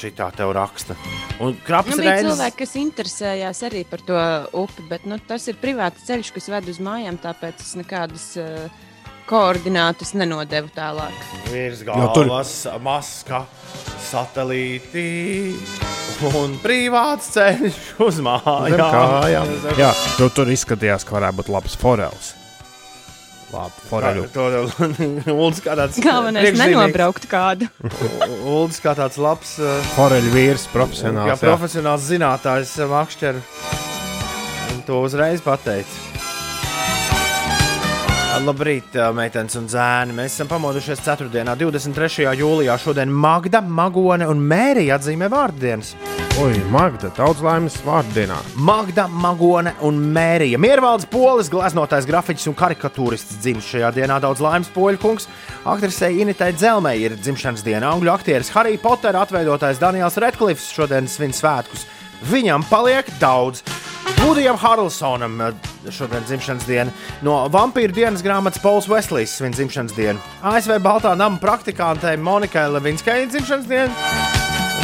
Speaker 1: Šitā tev raksta. Un
Speaker 3: Nu,
Speaker 1: krapas
Speaker 3: bija
Speaker 1: reizes.
Speaker 3: cilvēki, kas interesējās arī par to upi, bet nu, tas ir privāts ceļš, kas ved uz mājām, tāpēc es nekādas uh, koordinātas nenodevu tālāk.
Speaker 1: Virs
Speaker 4: Jo tur-
Speaker 1: galvas, maska, satelīti un privāts ceļš uz
Speaker 4: Zem
Speaker 1: mājām.
Speaker 4: kājām. Jā, tu tur izskatījās, ka varētu būt labs forels. Labi, foreļu.
Speaker 1: To *laughs* Uldis kā tāds *laughs*
Speaker 3: Galvenais nenobraukt kādu.
Speaker 1: Uldis kā tāds labs, uh,
Speaker 4: Foreļu vīrs, profesionāls. jā.
Speaker 1: profesionāls zinātājs uh, makšķer. Un To uzreiz pateica. Labrīt, meitenes un zēni. Mēs esam pamodušies 4. 23. jūlijā. Šodien Magda, Magone un Mērija atzīmē vārdienas.
Speaker 4: Oi, Magda, daudz laimes vārdienā.
Speaker 1: Magda, Magone un Mērija. Miervaldes polis, gleznotais grafiķis un karikatūrists dzimis šajā dienā. Daudz laimes poļu kungs. Aktrisei Initai Zelmei ir dzimšanas diena. Angļu aktieris Harry Potter, atveidotais Daniels Redklifs šodien svin svētkus. Viņam paliek daudz. Budijam Harlsonam eh, šodien dzimšanas diena. No vampīru dienas grāmatas Pols Veslijs svin dzimšanas dienu. ASV Baltā nama praktikantei Monikai Levinskai dzimšanas diena.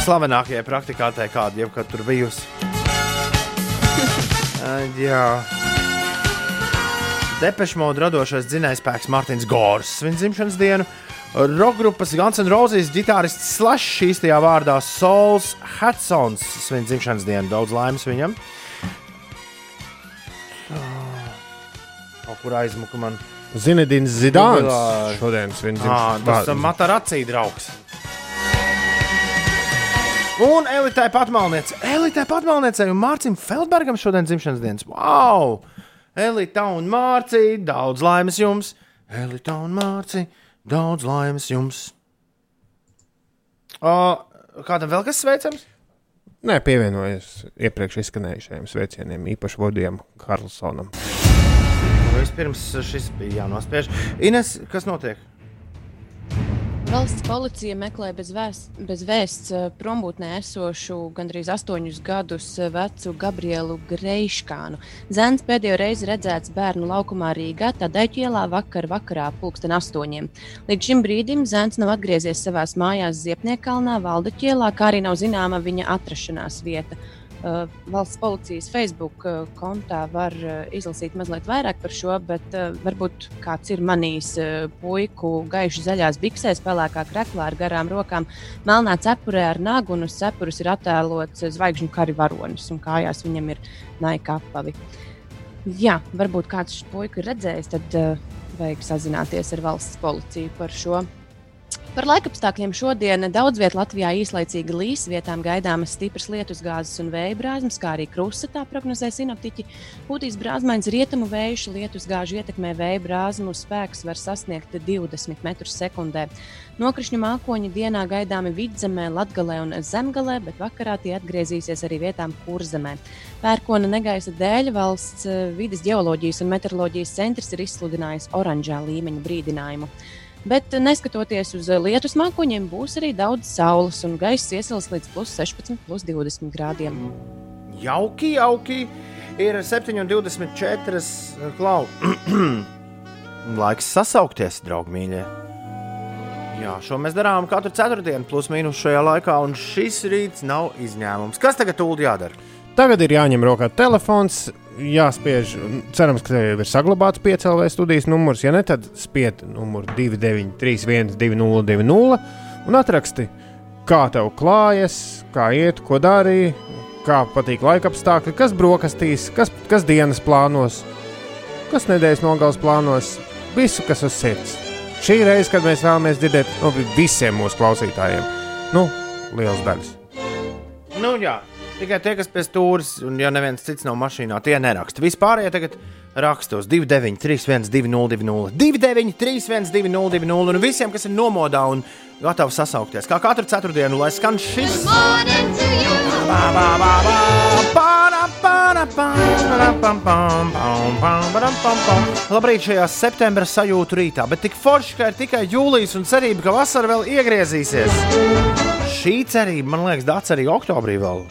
Speaker 1: Slavenākajai praktikantei, kāda jebkad tur bijusi. *laughs* Jā. Depešmoda radošais dzinējspēks Mārtiņš Gors svin dzimšanas dienu. Rokgrupas Guns N' Roses ģitārists Slash īstajā vārdā Sols Hudsons svin dzimšanas dienu. Daudz laimes viņam. Kaut kur aizmuka man.
Speaker 4: Zinedins Zidāns.
Speaker 1: Jubilāri.
Speaker 4: Šodien svin
Speaker 1: Ah, tas ir Mataracī draugs. Un Elitai Patmalniecei, Elitai Patmalniecei un Mārcim Feldbergam šodien dzimšanas dienas. Wow! Elita un Mārcija, daudz laimes jums! Elita un Mārcija, daudz laimes jums! O, kādam vēl kas sveicams?
Speaker 4: Nē, pievienojies iepriekš izskanējušajiem sveicieniem, īpaši Vodijam Karlsonam.
Speaker 1: Vispirms šis bija jānospiež. Ines, kas notiek?
Speaker 3: Valsts policija meklē bez, vēst, bez vēsts eh, prombūtnē esošu gandrīz astoņus gadus eh, vecu Gabrielu Greiškānu. Zēns pēdējo reizi redzēts bērnu laukumā Rīgā, Tadaiķu ielā vakar vakarā pulksten astoņiem. Līdz šim brīdim Zēns nav atgriezies savās mājās Ziepniekalnā, Valdaķu ielā, kā arī nav zināma viņa atrašanās vieta. Uh, valsts policijas Facebook uh, kontā var uh, izlasīt mazliet vairāk par šo, bet varbūt kāds ir manījis puiku gaiši zaļās biksēs, pelēkā kreklā ar garām rokām, melnā cepurē ar nagu, un uz cepures ir attēlots zvaigžņu kari varonis, un kājās viņam ir naika apavi. Jā, varbūt kāds šo puiku ir redzējis, tad uh, vajag sazināties ar valsts policiju par šo Par laikapstākļiem šodien daudz vietā Latvijā īslaicīgi līs, vietām gaidāmas stipras lietusgāzes un vēja brāzmas, kā arī krusta, tā prognozē sinoptiķi. Pūtīs brāzmains rietumu vējš, lietusgāžu ietekmē vēja brāzmu spēks var sasniegt 20 m2. Nokrišņu mākoņi dienā gaidāmi vidzemē, latgalē un zemgalē, bet vakarā tie atgriezīsies arī vietām kurzemē. Pērkona negaisa dēļ valsts eh, vidas geoloģijas un meteoroloģijas centrs ir izsludinājis oranžā līmeņa brīdinājumu. Bet, eh, neskatoties uz eh, lietus mākoņiem, būs arī daudz saules un gaisa iesils līdz plus 16, plus 20 grādiem.
Speaker 1: Jauki, jauki. Ir 7,24 klau. *clears throat* Laiks sasaukties, draugi mīļie. Jā, šo mēs darām katru ceturtdienu, plus mīnus šajā laikā, un šis rīts nav izņēmums. Kas tagad tūlīt jādara?
Speaker 4: Tagad ir jāņem rokā telefons, jāspiež. Cerams, ka tev jau ir saglabāts piecēlē studijas numurs. Ja ne, tad spied numuru 2931, 2020 un atraksti, kā tev klājas, kā iet, ko darīji, kā patīk laika apstākļi, kas brokastīs, kas, kas dienas plānos, kas nedēļas nogales plānos, visu, kas uz sirds. Šī reize, kad mēs vēlamies dzirdēt no visiem mūsu klausītājiem. Nu, liels daļas.
Speaker 1: Nu, jā, tikai tie, kas pie stūres, un ja neviens cits nav mašīnā, tie neraksta. Vispārējie tagad raksta uz 293, 2020, 293, 2020, un visiem, kas ir nomodā un gatavi sasaukties. Kā katru ceturtdienu, lai skan šis. Pam. Labrīt šajā septembra sajūtu rītā, bet tik forši, ka ir tikai jūlijas un cerība, ka vasara vēl iegriezīsies. Šī cerība, man liekas, Dārts arī oktobrī vēl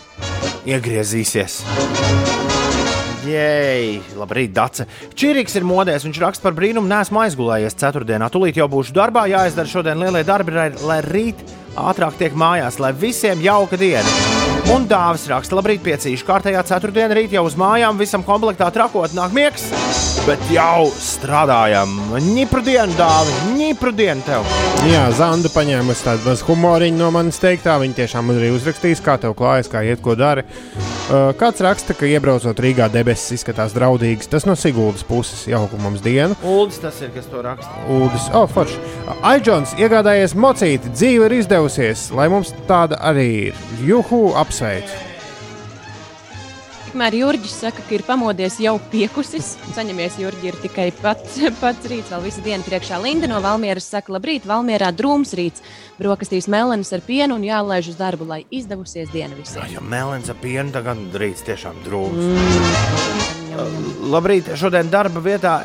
Speaker 1: iegriezīsies. Jēj, labrīt, Dace. Čīrīgs ir modēs, viņš raksta par brīnumu, nesmu aizgulējies ceturtdienā. Tūlīt jau būšu darbā, jāizdara šodien lielie darbi, lai rīt ātrāk tiek mājās, lai visiem jauka diena. Un dāvis raksta, labrīt, piecīši. Kārtējā ceturtdienā rīt jau uz mājām, visam komplektā trakot nāk miegs, bet jau strādājam. Ņipru dienu, dāvi, ņipru dienu tev.
Speaker 4: Jā, Zanda paņēmusi tādu mazu humoriņu no manas teiktā. Viņa tiešām arī uzrakstīs, kā tev klājas, kā iet, ko dari. Kāds raksta, ka iebraucot Rīgā debesis izskatās draudīgs. Tas no Siguldas puses jauka mums dienu.
Speaker 1: Uldis tas ir, kas to raksta.
Speaker 4: Uldis, oh, forši. Aidžons iegādājies mocīti, dzīve ir izdevusies, lai mums tāda arī ir. Juhu, apsveicu!
Speaker 3: Tikmēr Jurģis saka, ka ir pamodies jau piekusis. Saņemies, Jurģi, ir tikai pats, *laughs* pats rīts, vēl visu dienu priekšā. Linda no Valmieras saka, labrīt, Valmierā drūms rīts. Brokastīs melenis ar pienu un jālaiž uz darbu, lai izdevusies diena visiem.
Speaker 1: Ja melns ar pienu, tad gan rīts tiešām drūms. Labrīt, šodien darba vietā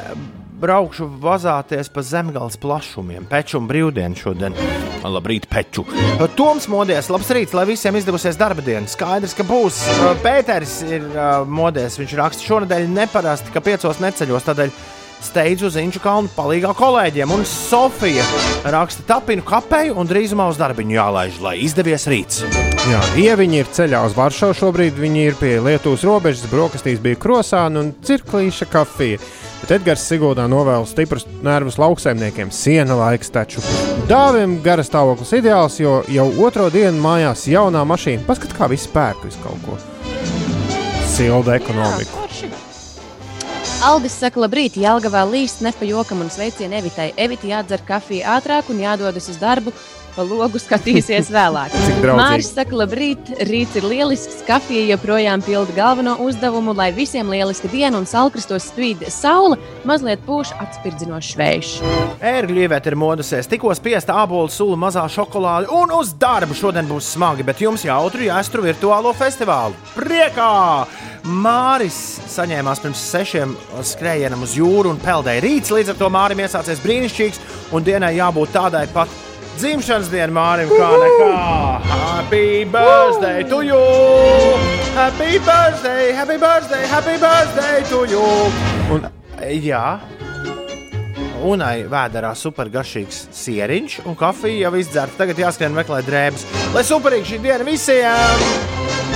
Speaker 1: braukšu vazāties pa zemgāles plašumiem. Peču un brīvdienu šodien. Labrīt, peču. Toms modies, labs rīts, lai visiem izdevusies darba diena. Skaidrs, ka būs. Pēters ir modies, viņš raksta šonadēļ neparasti, ka piecos neceļos. Tādēļ steidzu uz Inču kalnu palīgā kolēģiem. Un Sofija raksta tapinu kapēju un drīzumā uz darbiņu jālaiž, lai izdevies rīts.
Speaker 4: Jā, ieviņi ir ceļā uz Varšavu šobrīd. Viņi ir pie Lietuvas robežas, brokastīs bija krosāna un cirklīša kafija. Bet Edgars Siguldā novēl stiprus nervus lauksaimniekiem. Siena laiks taču. Dāvim garas stāvoklis ideāls, jo jau otro dienu mājās jaunā mašīna. Paskat, kā viss pērk visu kaut ko. Silda ekonomika.
Speaker 3: Aldis saka, labrīt, Jālgavā līst ne pa jokam un sveicienu Evitai. Evita jādzer kafiju ātrāk un jādodas uz darbu. Pa logu skatīsies *laughs* vēlāk. Mārcis saka, labrīt, rīts ir lielisks. Kafija joprojām pilda galveno uzdevumu, lai visiem lieliska diena un salkristos spīd saule, mazliet pūš atspirdzinošs vējš.
Speaker 1: Ērgļu ievieta ir modusies, tikko spiesta ābolu sula, mazā šokolāde un uz darbu. Šodien būs smagi, bet jums jautri jāstru virtuālo festivālu. Priekā! Māris saņēmās pirms sešiem skrējienam uz jūru un peldēja rīts. Līdz ar to Mārim iesācies brīnišķīgs un dienai jābūt tādai pat dzimšanas dienai Mārim kā nekā. Happy birthday to you! Happy birthday, happy birthday, happy birthday to you!
Speaker 4: Un-
Speaker 1: Jā. Unai vēdā supergaršīgs sieriņš un kafija jau izdzerta. Tagad jāskrien meklēt drēbes. Lai superīgi šī diena visiem!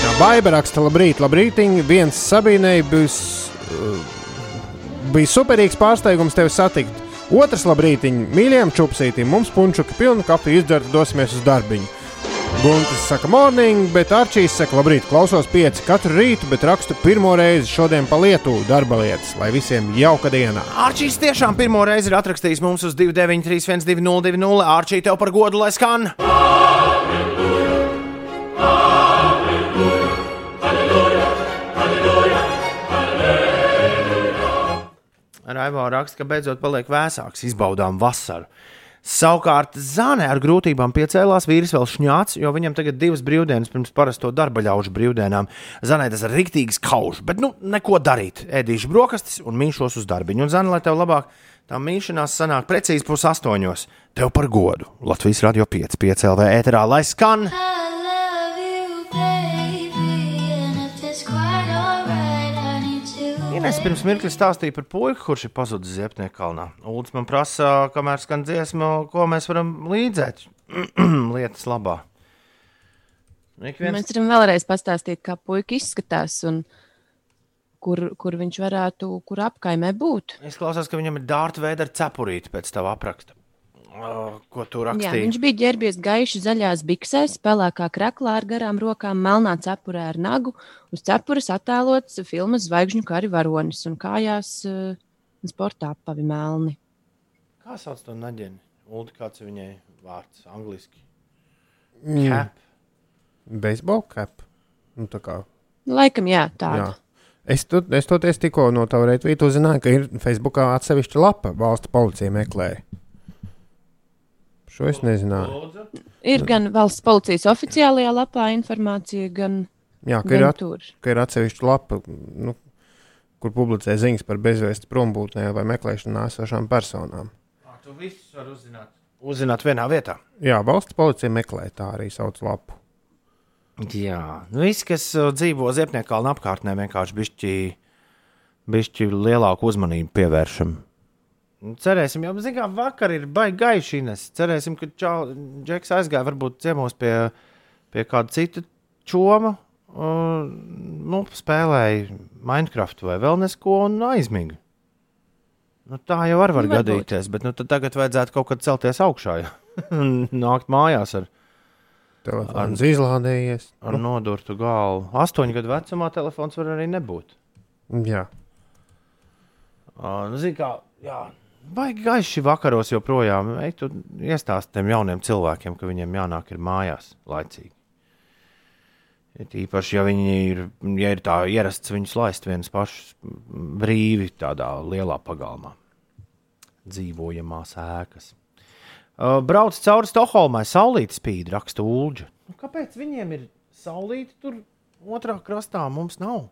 Speaker 4: Jā, Baiba raksta, labrīt, labrīt. Viens Sabīnei būs, uh, bija superīgs pārsteigums tevi satikt. Otrs labrīt, mīļajam čupsītim, mums punčuka pilna kafija izdzerta, dosimies uz darbiņu. Guntis saka, morning, bet Arčīs saka, labrīt, klausos pieci katru rītu, bet rakstu pirmo reizi šodien pa Lietuvu darba lietas, lai visiem jauka diena.
Speaker 1: Arčīs tiešām pirmo reizi ir atrakstījis mums uz 293, 1202. Arčī, tev par godu, lai skan! Raivo raksta, ka beidzot paliek vēsāks, izbaudām vasaru. Savukārt Zānē ar grūtībām piecēlās vīrs vēl šņāts, jo viņam tagad divas brīvdienas pirms parasto darba ļaužu brīvdienām. Zanē tas ir riktīgs kauš, bet nu neko darīt. Ēdīšu brokastis un mīšos uz darbiņu. Un Zanē, lai tev labāk tā mīšanās sanāk precīzi pus astoņos. Tev par godu. Latvijas radio 5, 5 LV ēterā, lai skan! Ines pirms mirkļa stāstīja par puiku, kurš ir pazudis Ziepnieku kalnā. Ulds man prasa, kamēr skan dziesma, ko mēs varam līdzēt *clears throat* lietas labā. Ik viens
Speaker 3: Mēs varam vēlreiz pastāstīt, kā puika izskatās un kur, kur viņš varētu, kur apkaimē būt.
Speaker 1: izklausās, ka viņam ir dārta veida ar cepurīti pēc tava apraksta. Uh, ko tu
Speaker 3: Jā,
Speaker 1: rakstīji?
Speaker 3: viņš bija ģērbies gaiši zaļās biksēs, pelēkā kraklā ar garām rokām, melnā cepurē ar nagu. Uz cepures attēlots filmas zvaigžņu kari varonis un kājās uh, sporta apavi melni.
Speaker 1: Kā sauc to naģeni? Uldi, kāds ir viņai vārds angliski?
Speaker 4: Mm.
Speaker 1: Cap.
Speaker 4: Baseball cap. Nu, tā kā,
Speaker 3: Laikam, jā,
Speaker 4: jā.
Speaker 3: tāda.
Speaker 4: Es, tu, es toties tikko no tava retvīta uzzināju, ka ir Facebookā atsevišķa lapa valsts policija meklēja. Šo es nezināju.
Speaker 3: Ir gan valsts policijas oficiālajā lapā informācija, gan,
Speaker 4: Jā, ka ir,
Speaker 3: gan
Speaker 4: at,
Speaker 3: tur.
Speaker 4: ka ir atsevišķa lapa, nu, kur publicē ziņas par bezvēstu prombūtnē vai meklēšanā esošām personām.
Speaker 1: Tu visu vari uzzināt. Uzzināt vienā vietā.
Speaker 4: Jā, valsts policija meklē tā arī sauc lapu.
Speaker 1: Jā, nu, visi, kas uh, dzīvo Ziepnieku kalna apkārtnē, vienkārši bišķi, bišķi lielāku uzmanību pievēršam. Nu, Cerēsim, jau zinām, ka vakar ir baigi gaišīnes. Cerēsim, ka Džeks aizgāja varbūt ciemos pie, pie kāda cita čoma. Uh, nu, spēlēja Minecraft vai vēl nesko un aizmiga. Nu, tā jau var, var
Speaker 3: Nu,
Speaker 1: gadīties, bet nu, tad tagad vajadzētu kaut kad celties augšā jā. *laughs* un nākt mājās ar,
Speaker 4: Telefons izlādējies.
Speaker 1: ar nodurtu galvu. Astoņu gadu vecumā telefons var arī nebūt.
Speaker 4: Jā,
Speaker 1: Uh, nu, zini, kā, jā, baigi gaiši vakaros joprojām. Ej, tu iestāsti tiem jauniem cilvēkiem, ka viņiem jānāk ir mājās laicīgi. Ir īpaši, ja viņi ir, ja ir tā ierasts viņus laist viens pašs brīvi tādā lielā pagalmā. Dzīvojamās ēkas. Uh, brauc cauri Stokholmai, saulītas spīd, raksta Ulģa. Nu, kāpēc viņiem ir saulīta tur otrā krastā, mums nav?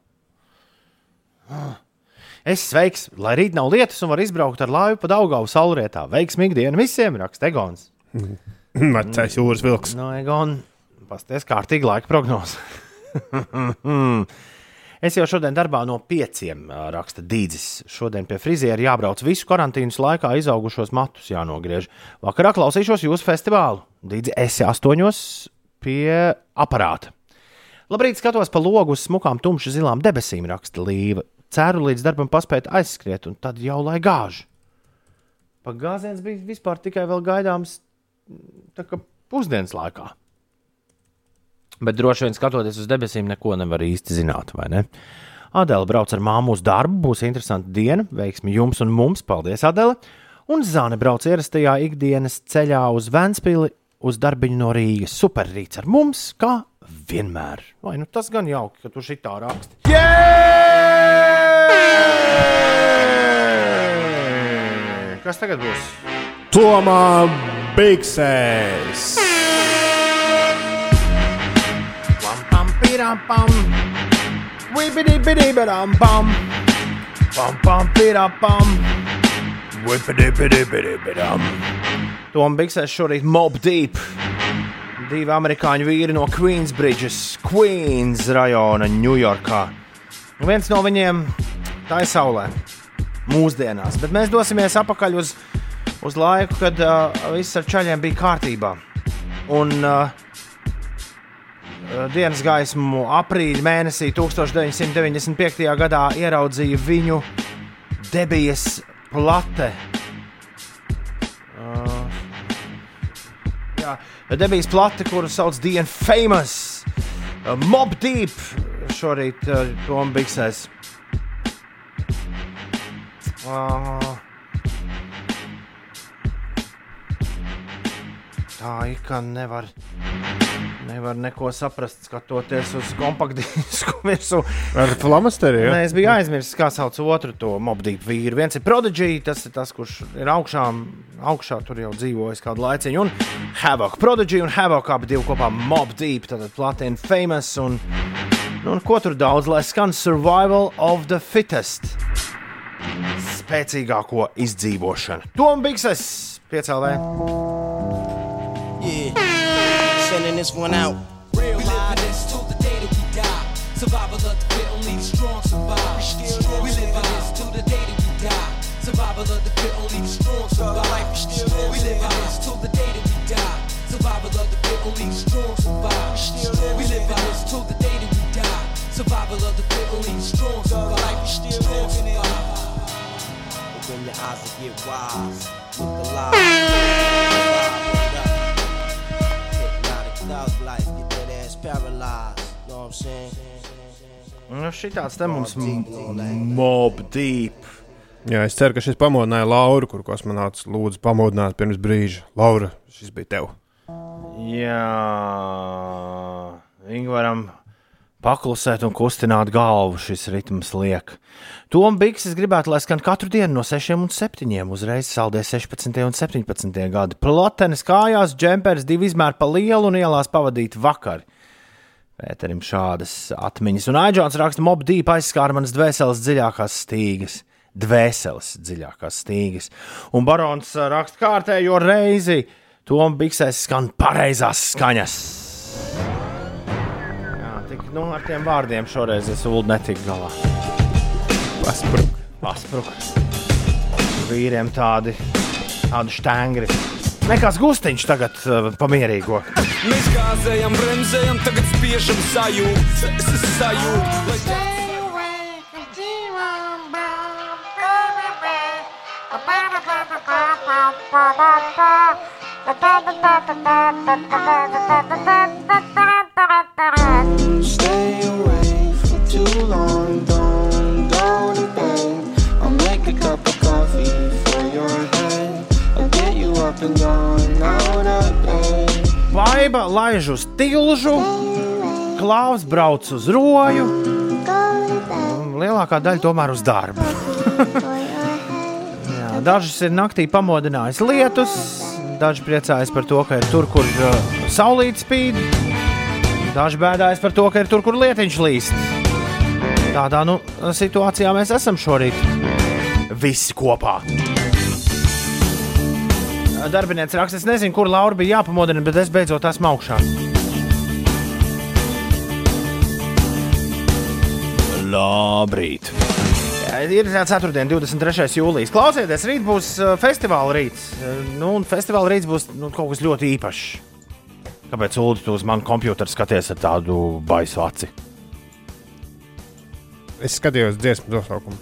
Speaker 1: Ah. Es sveiks, lai rīt nav lietus un var izbraukt ar laivu pa Daugavu saulrietā. Veiksmīgi diena visiem, raksta Egons. *laughs*
Speaker 4: vecais jūras vilks.
Speaker 1: No Egon, pasties kārtīgi laika prognoze. *laughs* es jau šodien darbā no pieciem raksta Dīdzis. Šodien pie friziera jābrauc visu karantīnas laikā izaugušos matus jānogriež. Vakarā klausīšos jūsu festivālu. Dīdzi, esi astoņos pie aparāta. Labrīt, skatos pa logu uz smukām, tumši zilām debesīm, raksta Līva. Ceru līdz darbam paspēt aizskriet, un tad jau lai gāž. Pagājiens bija vispār tikai vēl gaidāms pusdienas laikā. Bet droši vien skatoties uz debesīm, neko nevar īsti zināt, vai ne? Adela brauc ar māmu uz darbu, būs interesanta diena, veiksmi jums un mums, paldies, Adela. Un Zāne brauc ierastajā ikdienas ceļā uz Vēnspili, uz darbiņu no Rīgas. Superrīts ar mums, kā vienmēr. Vai nu tas gan jauki, ka tu šitā raksti? Yeah! Kas tagad būs?
Speaker 4: Tomā Bigsēs!
Speaker 1: Pam, pam, piram, pam. Whippity, bitty, bitty, pam. Pam, pam, piram, pam. Whippity, bitty, bitty, bitty. Tom Bigsēs šorīt Mob Deep. Divi amerikāņu vīri no Queensbridges, Queens rajona, Ņujorkā. Viens no viņiem tā ir saulē, mūsdienās, bet mēs dosimies atpakaļ uz, uz laiku, kad uh, viss ar ceļiem bija kārtībā. Un uh, dienas gaismu aprīļa mēnesī 1995. gadā ieraudzīja viņu debijas plate. Uh, jā, debijas plate, kuru sauc The Infamous. Uh, Mob Deep šorīt uh, Tom Bigsēs. Uh, tā ka nevar, nevar neko saprast, skatoties uz kompaktdisku *laughs* virsmu.
Speaker 4: Ar flamasteri, ja?
Speaker 1: Nē, es biju aizmirsis, kā sauc otru to mobdību vīru. Viens ir Prodigy, tas ir tas, kurš ir augšā, augšā tur jau dzīvojis kādu laiciņu. Un Havoc, Prodigy un Havoc abi divi kopā mobdību, tad platina famous. Un, nu, un ko tur daudz, lai skan Survival of the Fittest. Spēcīgāko izdzīvošanu. Tom Bigses, piecēlē.
Speaker 10: Yeah, sending this one out. Real live this till the day that we die. Survival of the fit, only the strong survive. We still we live in this till the day that we die. Survival of the fit, only the strong survive. Life we still we live in this till the day that we die. Survival of the fit, only the strong survive. We still we live in this till the day that we die. Survival of the fit, only the strong survive. Life we still living it. Open your eyes and get wise. Look alive. Hypnotic thug life, get that ass paralyzed. Know what I'm saying?
Speaker 1: Nu, šitāds te mums mob deep.
Speaker 4: Jā, es ceru, ka šis pamodināja Lauru, kur kosmonauts lūdzu pamodināt pirms brīža. Laura, šis bija tev.
Speaker 1: Jā, Ingūram paklusēt un kustināt galvu šis ritms liek. Tom Biggs gribētu, lai skan katru dienu no 6 un 7. uzreiz saldē 16 un 17 gadi. Plotenes kājās, džempers divi izmēri pa lielu un ielās pavadīt vakar. Pēterim šādas atmiņas. Un Aģents raksta, mob dīpa aizskāra manas dvēseles dziļākās stīgas. Dvēseles dziļākās stīgas. Un barons raksta kārtējo reizi. Tom Bigsēs skan pareizās skaņas. Tik, nu, ar tiem vārdiem šoreiz es ulu netiku galā.
Speaker 4: Pasprūk.
Speaker 1: Pasprūk. Vīriem tādi, tādi štēngri. Nekāds gustiņš tagad uh, pamierīgo.
Speaker 10: Mēs gāzējam, bremzējam, tagad spiežam esmu sajūta, lai
Speaker 1: Baiba laiž uz tilžu, klaus brauc uz roju. Lielākā daļa tomēr uz darbu. *laughs* Jā, dažas ir naktī pamodinājis lietus, daži priecājas par to, ka ir tur, kur uh, saulīt spīd. Daži bēdājas par to, ka ir tur, kur lietiņš līst. Tādā nu, situācijā mēs esam šorīt. Visi kopā. Darbinieks raksta, es nezinu, kur Laura bija jāpamodina, bet es beidzot esmu augšā. Labrīt! Ir 4. un 23. jūlijas. Klausieties, rīt būs uh, festivāla rīts. Uh, Nu, un festivāla rīts būs nu, kaut kas ļoti īpašs. Kāpēc Ulu tu uz manu komputeru skaties ar tādu baisu aci?
Speaker 4: Es skatījos dziesmu nosaukumu.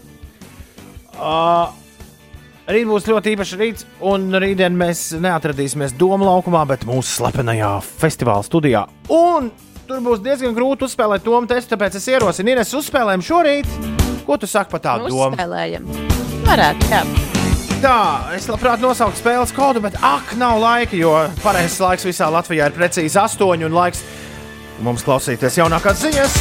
Speaker 1: Uh, rīt būs ļoti īpašs rīts, un rītdien mēs neatradīsimies Doma laukumā, bet mūsu slepenajā festivāla studijā. Un tur būs diezgan grūti uzspēlēt to testu, tāpēc es ierosinu, Ines, uzspēlējam šorīt. Ko tu saki par tādu domu?
Speaker 3: Uzspēlējam. Varētu, jā.
Speaker 1: Tā, es labprāt nosauktu spēles kodu, bet ak, nav laika, jo pareizais laiks visā Latvijā ir precīzi 8 un laiks mums klausīties jaunākās ziņas.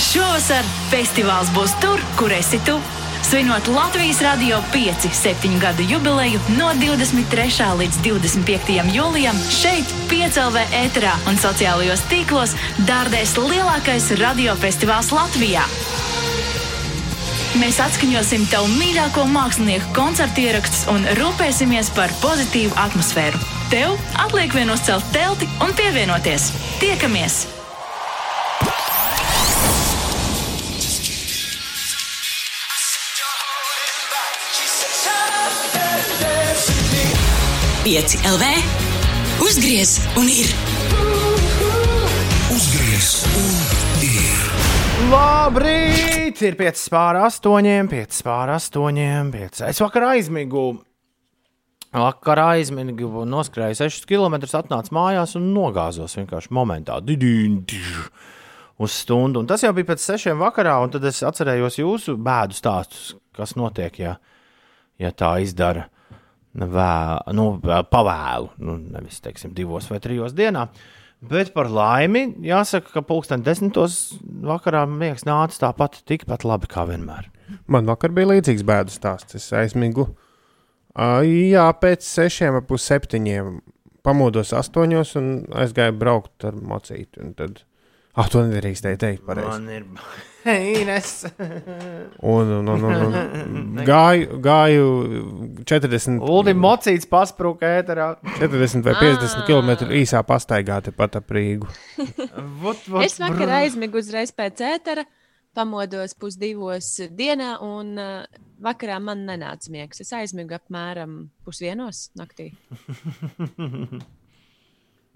Speaker 6: Šovasar festivāls būs tur, kur esi tu. Svinot Latvijas Rādio 5 septiņu gadu jubileju no 23. līdz 25. jūlijam šeit, Piecēlvē ēterā un sociālajos tīklos dārdēs lielākais radiofestivāls Latvijā. Mēs atskaņosim tavu mīļāko mākslinieku koncertu ierakstus un rūpēsimies par pozitīvu atmosfēru. Tev atliek vien uzcelt telti un pievienoties. Tiekamies!
Speaker 11: Pieci LV uzgriez un ir.
Speaker 7: Uzgriez un ir.
Speaker 1: Labrīt! Ir 5 pār 8, 5 pār 8, 5. Es vakar aizmigu. Vakarā aizmīgi noskrēju 6 km, atnācu mājās un nogāzos vienkārši momentā. Didīn, diž, uz stundu. Un tas jau bija pēc sešiem vakarā, un tad es atcerējos jūsu bēdu stāstus, kas notiek, ja, ja tā izdara vē, nu, pavēlu, nu, nevis teiksim, divos vai trijos dienā. Bet par laimi, jāsaka, ka pulksten desmitos vakarā miegs nāca tāpat tikpat labi kā vienmēr.
Speaker 4: Man vakar bija līdzīgs bēdu stāsts. Es aizmigu. Uh, jā, pēc sešiem, ap pusseptiņiem pamodos astoņos un aizgāju braukt ar mocīti. un Tad, ah, to nedrīkstēju teikt pareizi.
Speaker 1: Man ir *laughs* Ines.
Speaker 4: Un, un, un, un, un gāju, gāju 40,
Speaker 1: Uldim mocīts paspruka ēterā.
Speaker 4: 40 vai 50 km īsā pastaigā tepat ap Rīgu. *laughs*
Speaker 1: Vot, vot,
Speaker 3: Es vakar aizmigu uzreiz pēc ētera, pamodos pusdivos dienā, un uh, vakarā man nenāca miegs. Es aizmigu apmēram pusdienos naktī. *laughs*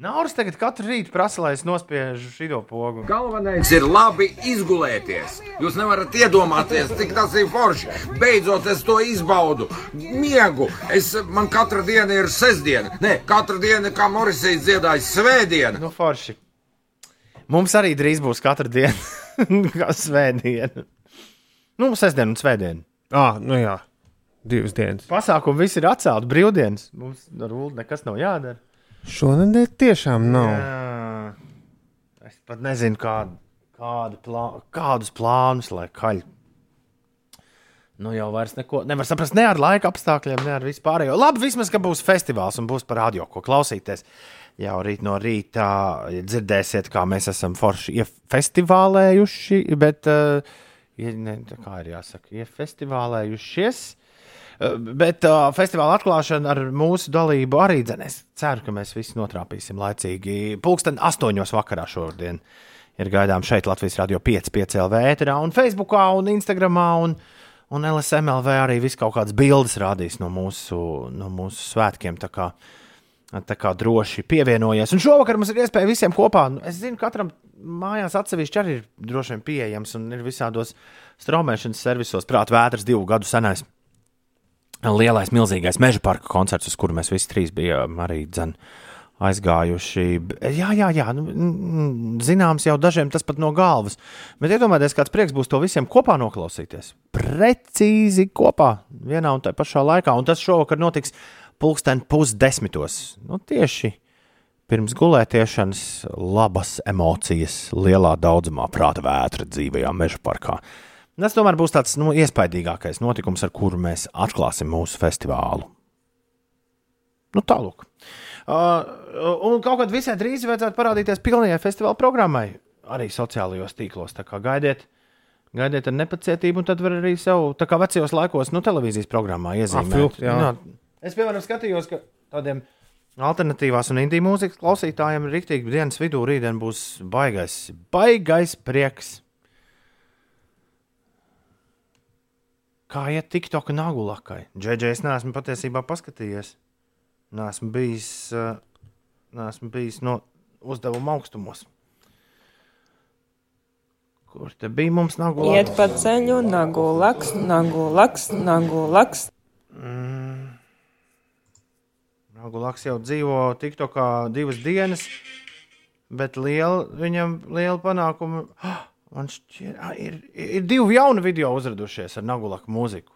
Speaker 1: Nauris tagad katru rītu prasa, lai es nospiežu šo pogu.
Speaker 12: Galvenais ir labi izgulēties. Jūs nevarat iedomāties, cik tas ir forši. Beidzot, es to izbaudu. Miegu. Es, man katra diena ir sestdiena. Nē, katra diena, kā Morisijas dziedāja, svētdiena.
Speaker 1: Nu, forši. Mums arī drīz būs katra diena, *laughs* kā svētdiena. Nu, sestdiena un svētdiena.
Speaker 4: Ah, nu jā, divas dienas.
Speaker 1: Pasākumi visi ir atcelti, brīvdienas. Mums ar Ulu nekas nav jādara.
Speaker 4: Šonadēļ tiešām nav.
Speaker 1: Jā. Es pat nezinu, kādu, kādu plā, kādus plānus lai kaļ. Nu, jau vairs neko nevar saprast ne ar laika apstākļiem, ne ar vispārējo. Labi, vismaz, ka būs festivāls un būs par radio, ko klausīties. Jau rīt no rīta dzirdēsiet, kā mēs esam forši iefestivālējuši, bet, uh, ie- ne, kā ir jāsaka, iefestivālējušies. Uh, Bet uh, festivāla atklāšana ar mūsu dalību arī dzenēs. Ceru, ka mēs visi notrāpīsim laicīgi. Pulksten astoņos vakarā šodien ir gaidām šeit Latvijas radio 5, 5 LV ēterā un Facebookā un Instagramā un, un LSMLV arī viss kaut kādas bildes rādīs no mūsu, no mūsu svētkiem. Tā kā, tā kā droši pievienojies. Un šovakar mums ir iespēja visiem kopā. nu, Es zinu, katram mājās atsevišķi arī ir droši vien pieejams un ir visādos straumēšanas servisos. Prāt, vētras divu gadu senais lielais, milzīgais meža parka koncerts, uz kuru mēs visi trīs bijām arī dzen, aizgājuši. Jā, jā, jā nu, zināms, jau dažiem tas pat no galvas. Bet iedomājieties, kāds prieks būs to visiem kopā noklausīties. Precīzi kopā, vienā un tajā pašā laikā. Un tas šovakar notiks pulksten pusdesmitos. Nu, tieši pirms gulētiešanas, labas emocijas, lielā daudzumā prāta vētra dzīvajā meža parkā. Tas tomēr būs tāds nu, iespaidīgākais notikums, ar kuru mēs atklāsim mūsu festivālu. Nu, tālāk. Uh, un kaut kad visai drīz vajadzētu parādīties pilnajai festivāla programmai, arī sociālajos tīklos. Tā kā gaidiet, gaidiet ar nepacietību, un tad var arī sev, tā kā vecajos laikos, nu, televīzijas programmā iezīmēt.
Speaker 4: filmt, jā.
Speaker 1: Nu, es, piemēram, skatījos, ka tādiem alternatīvās un indiju mūzikas klausītājiem rīktīgi dienas vidū rītdien būs baigais, baigais prieks. Kā iet TikTok nagulakai? Džeģē, es neesmu patiesībā paskatījies. Neesmu bijis, uh, neesmu bijis no uzdevuma augstumos. Kur te bija mums nagulaks?
Speaker 13: Iet pa ceļu, nagu laks, nagu laks, nagu laks.
Speaker 1: Mm. Nagulaks jau dzīvo TikTokā divas dienas, bet liela, viņam liela panākuma. *gasps* Ah, Man šķiet, ah, ir, ir divi jauni video uzradušies ar Nagulaku mūziku.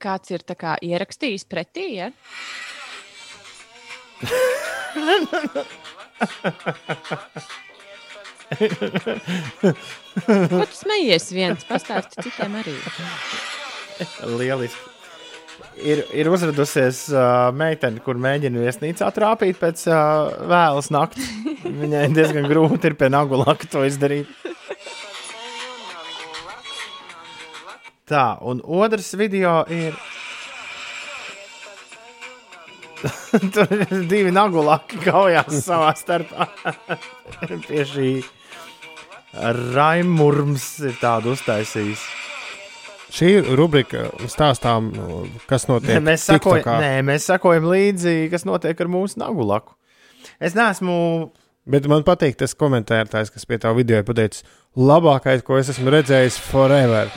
Speaker 3: Kāds ir kā ierakstījis pretī? Ja? Ko tu smejies viens? Pastāsti citiem arī.
Speaker 1: Lieliski. Ir, ir uzradusies uh, meitene, kur mēģina viesnīcā trāpīt pēc uh, vēlas naktas. Viņai diezgan grūti ir pie Nagulaka to izdarīt. Tā, un otrs video ir. *laughs* Tur ir divi nagulaki kaujās savā starpā. *laughs* Pie šī Raimurms ir tādu uztaisījis.
Speaker 4: Šī rubrika stāstām, kas notiek.
Speaker 1: Mēs, sakoj,
Speaker 4: TikTokā.
Speaker 1: nē, mēs sakojam līdzi, kas notiek ar mūsu nagulaku. Es neesmu.
Speaker 4: Bet man patīk tas komentētājs, kas pie tā video ir pateicis, labākais, ko es esmu redzējis forever.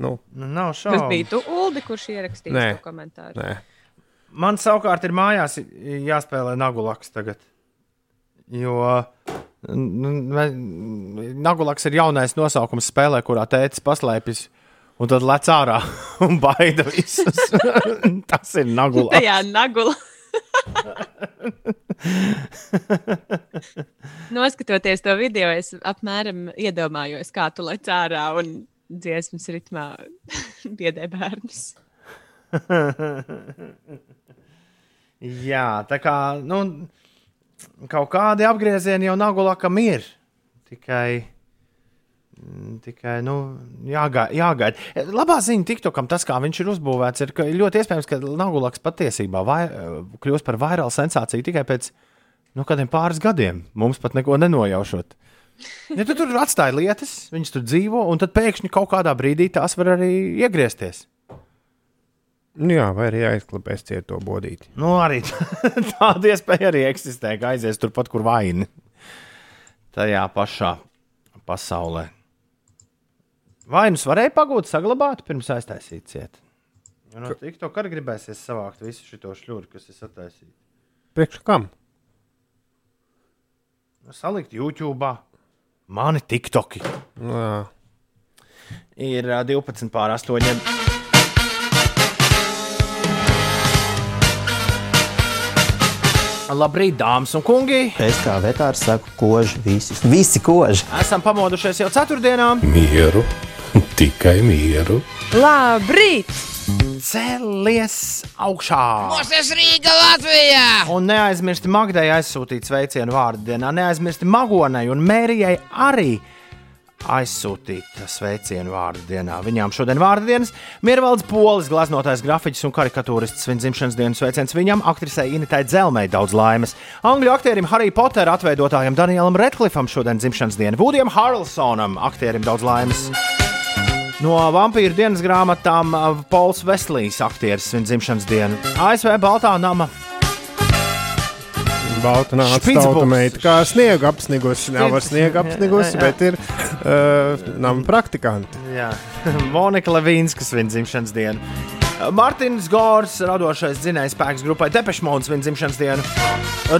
Speaker 4: Nu,
Speaker 1: Nu, nav
Speaker 3: Tas
Speaker 1: šaubu.
Speaker 3: bija tu, Uldi, kurš ierakstīja
Speaker 4: Nē,
Speaker 3: šo komentāru.
Speaker 4: nē.
Speaker 1: Man savukārt ir mājās jāspēlē Nagulaks tagad. Jo n- n- Nagulaks ir jaunais nosaukums spēlē, kurā tēcis paslēpjas. Un tad lec ārā *laughs* un baida visus. *laughs* Tas ir Nagulaks.
Speaker 3: Tajā nagula. *laughs* Noskatoties to video, es apmēram iedomājos, kā tu lec ārā un dziesmas ritmā *laughs* biedē bērnus. *laughs*
Speaker 1: Jā, tā kā nu, kaut kādi apgriezieni jau Nagulakam ir. Tikai, tikai nu, jāgaida. jāgaida. Labā ziņa TikTokam, tas, kā viņš ir uzbūvēts, ir ļoti iespējams, ka Nagulaks patiesībā vai, kļūs par vairālu sensāciju tikai pēc nu, kādiem pāris gadiem. Mums pat neko nenojaušot. Ja tu tur atstāji lietas, viņas tur dzīvo, un tad pēkšņi kaut kādā brīdī tās var arī iegriezties.
Speaker 4: Nu Jā, vai arī aizklāpēs cieto bodīti.
Speaker 1: Nu, arī *laughs* tāda iespēja arī eksistē, ka aizies turpat, kur vaini. Tajā pašā pasaulē. Vainus varēja pagūt, saglabāt, pirms aiztaisīt ciet. Jo no TikTok arī gribēsies savākt visu šo šļūru, kas ir sataisīts.
Speaker 4: Priekš kam?
Speaker 1: Nu, Salikt YouTube, mani TikToki.
Speaker 4: Nu, jā.
Speaker 1: Ir ā, 12 pār 8. Labrīt, dāmas un kungi!
Speaker 14: Es kā vetārs saku, koži visi. Visi koži.
Speaker 1: Esam pamodušies jau ceturtdienā.
Speaker 7: Mieru, *laughs* tikai mieru.
Speaker 3: Labrīt!
Speaker 1: Cēlies augšā!
Speaker 8: Mosties Rīga Latvijā!
Speaker 1: Un neaizmirsti Magdai aizsūtīt sveicienu vārdu dienā. Neaizmirsti Magonai un Mērijai arī aizsūtīt sveicienu vārdu dienā. Viņām šodien vārdu dienas Miervalds Polis, gleznotais grafiķis un karikatūrists svin dzimšanas dienas sveiciens viņam, aktrisei Initai Dzelmei daudz laimes. Angļu aktierim Harry Potter atveidotājam Danielam Redklifam šodien dzimšanas diena, Vudijam Harlsonam aktierim daudz laimes. No vampīru dienas grāmatām uh, Pols Veslīs aktieris svin dzimšanas dienu. ASV Baltā nama
Speaker 4: Balta nāca tauta meita, kā sniegu apsnigusi. Nav ar sniegu
Speaker 1: jā.
Speaker 4: bet ir uh, nama praktikanti.
Speaker 1: Jā, *laughs* Monika Levīnska svin dzimšanas dienu. Mārtiņš Gors, radošais dzinējs spēks grupai Depešmons svin dzimšanas dienu.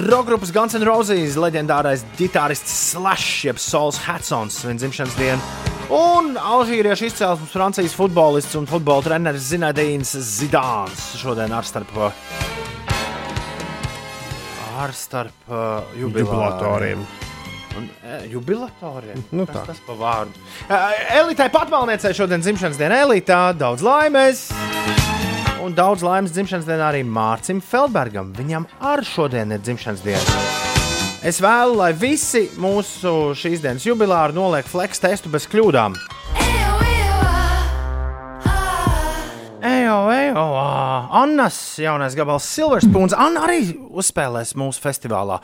Speaker 1: Rokgrupas Guns N' Roses leģendārais ģitārists Slash, jeb Sols Hatsons svin dzimšanas dienu. Un alžīriešu izcelsmes Francijas futbolists un futbola treneris Zinedīns Zidāns šodien ar starp, ar starp uh,
Speaker 4: Jubilatoriem.
Speaker 1: Un, e, jubilatoriem.
Speaker 4: Nu
Speaker 1: Kas
Speaker 4: tā.
Speaker 1: tas pa vārdu. E, Elitai patmalniecei šodien dzimšanas diena. Elitā daudz laimes. Un daudz laimes dzimšanas dienā arī Mārcim Feldbergam. Viņam arī šodien ir dzimšanas diena. Es vēlu, lai visi mūsu šīs dienas jubilāri noliek fleks testu bez kļūdām. Ejo, ejo, Annas jaunais gabals Silverspūns. Anna arī uzspēlēs mūsu festivālā.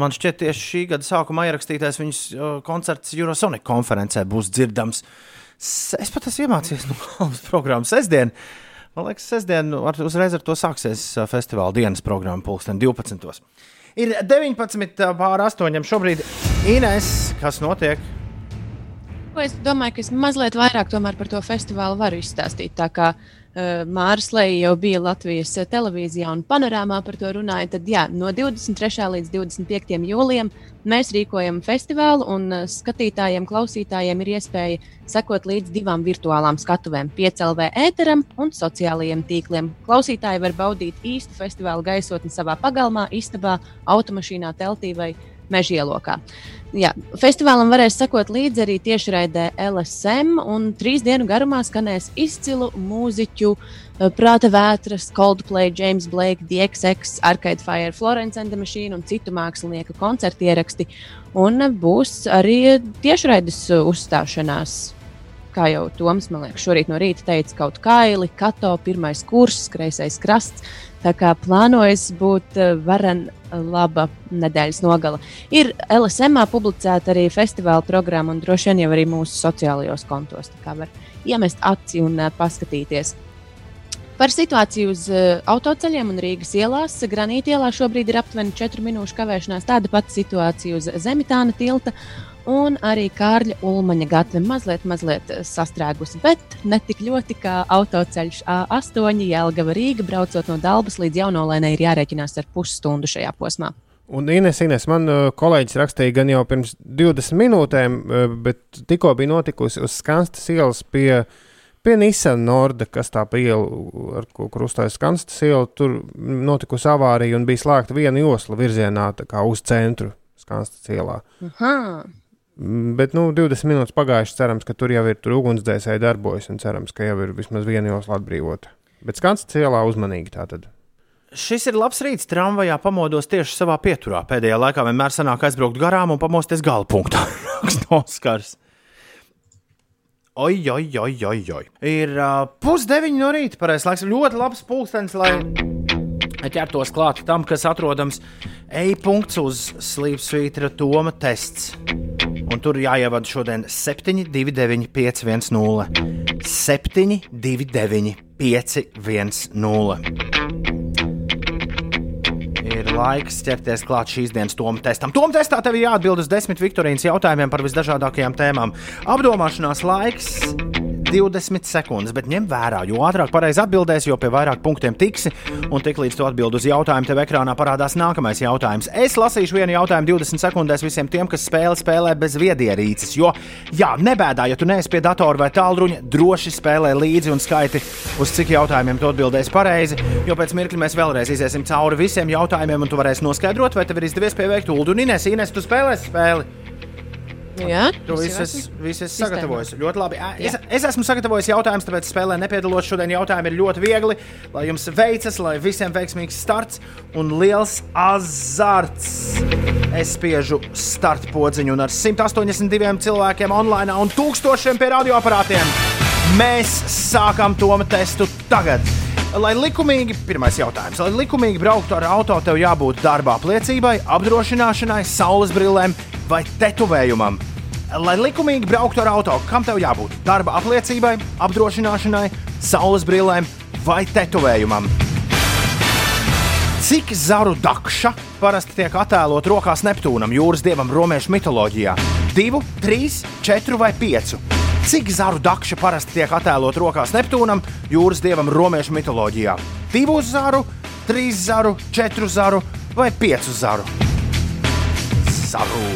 Speaker 1: Man šķiet, tieši šī gada sākumā ierakstītais viņas koncerts Eurosonic konferencē būs dzirdams. Es pat esmu iemācījies no galvas programmas sestdien. Man liekas, sestdien ar, uzreiz ar to sāksies festivāla dienas programma pulksten 12. Ir 19 pār 8 šobrīd. Ines, kas notiek?
Speaker 3: Es domāju, ka es mazliet vairāk par to festivālu varu izstāstīt. Tā kā uh, Mārcis Kalniņš jau bija Latvijas eh, televīzijā un panorāmā par to runāja, tad jā, no 23. līdz 25. jūlijam mēs rīkojam festivālu, un uh, skatītājiem, klausītājiem ir iespēja sekot līdz divām virtuālām skatuvēm - piecēlvē ēteram un sociālajiem tīkliem. Klausītāji var baudīt īstu festivāla gaisotni savā pagalmā, istabā, automašīnā, teltī vai mežielokā. Jā, festivālam varēs sekot līdzi arī tiešraidē LSM, un trīs dienu garumā skanēs izcilu mūziķu, eh, Prāta vētras, Coldplay, James Blake, DXX, Arcade Fire, Florence and the Machine un citu mākslinieku koncertu ieraksti. Un būs arī tiešraides eh, uzstāšanās. Kā jau Toms, man liekas, šorīt no rīta teica, kaut kaili, kato, pirmais kurs, kreisais krasts. Tā kā plānojas būt eh, varen laba nedēļas nogala. Ir LSM publicēta arī festivāla programma un droši vien jau arī mūsu sociālajos kontos. Tā kā var iemest aci un eh, paskatīties. Par situāciju uz autoceļiem un Rīgas ielās. Granīta ielā šobrīd ir aptuveni 4 minūšu kavēšanās. Tāda pati situācija uz Zemitāna tilta. Un arī Kārļa Ulmaņa gatava mazliet, mazliet eh, sastrēgusi, bet ne tik ļoti kā autoceļš A8 Jēlgava Rīga, braucot no Dabas līdz Jaunolēnai, ir jārēķinās ar pusstundu šajā posmā.
Speaker 4: Un Ines, Ines, man uh, kolēģis rakstīja gan jau pirms 20 minūtēm, uh, bet tikko bija notikusi uz Skanstas ielas pie, pie Nissan Norda, kas tā pa ielu, ar ko krustājas Skanstas iela, tur notikusi avārija un bija slēgta viena josla virzienā tā kā uz centru Skanstas ielā.
Speaker 3: Aha.
Speaker 4: Mm, Bet, nu, 20 minūtes pagājušas, cerams, ka tur jau ir tur ugunsdzēsēji darbojas un cerams, ka jau ir vismaz viena josla atbrīvota. Bet Skanstas ielā uzmanīgi tātad.
Speaker 1: Šis ir labs rīts. Tramvajā pamodos tieši savā pieturā. Pēdējā laikā vienmēr sanāk aizbraukt garām un pamosties gala punktā. *laughs* Raksta Oskars. Oi, oi, oi, oi, oi. Ir uh, pusdeviņi no rīta. Pareizais laiks. Ļoti labs pulkstenis, lai ķertos klāt tam, kas atrodams e-punkts uz slīpsvītra Toma tests. Un tur jāievada šodien 7, 2, 9, 5, 1, 0. 7, 2, 9, 5, 1, 0. Ir laiks ķerties klāt šīs dienas Toma testam. Toma testā tev jāatbild uz desmit Viktorīnas jautājumiem par visdažādākajām tēmām. Apdomāšanās laiks 20 sekundes, bet ņem vērā, jo ātrāk pareizi atbildēsi, jo pie vairāk punktiem tiksi. Un tiklīdz tu atbild uz jautājumu, tev ekrānā parādās nākamais jautājums. Es lasīšu vienu jautājumu 20 sekundēs visiem tiem, kas spēli spēlē bez viedierīces. Jo, jā, nebēdā, ja tu neesi pie datora vai tālruņa, droši spēlē līdzi un skaiti, uz cik jautājumiem tu atbildēsi pareizi. Jo pēc mirkļa mēs vēlreiz iesim cauri visiem jautājumiem, un tu varēsi noskaidrot, vai tev ir izdevies pieveikt ulu. Un Ines, Ines, tu spēlēsi spēli.
Speaker 3: Jā,
Speaker 1: Tu
Speaker 3: es
Speaker 1: esi- viss esi
Speaker 3: sistēmā.
Speaker 1: sagatavojis. Ļoti labi. Es, es esmu sagatavojis jautājumus, tāpēc spēlē nepiedalos. Šodien jautājumi ir ļoti viegli. Lai jums veicas, lai visiem veiksmīgs starts un liels azarts. Es spiežu starta podziņu un ar 182 cilvēkiem online un tūkstošiem pie radioaparātiem. Mēs sākam to testu tagad. Lai likumīgi, pirmais jautājums, lai likumīgi brauktu ar auto, tev jābūt darba apliecībai, apdrošināšanai, saules brillēm vai tetovējumam. Lai likumīgi brauktu ar auto, kam tev jābūt? Darba apliecībai, apdrošināšanai, saules brillēm vai tetovējumam. Cik zaru dakša parasti tiek attēlot rokās Neptūnam, jūras dievam, romiešu mitoloģijā? Divu, trīs, četru vai piecu? Cik zaru dakša parasti tiek attēlot rokās Neptūnam, jūras dievam, romiešu mitoloģijā? Divu zaru, trīs zaru, četru zaru vai piecu zaru? Zaru!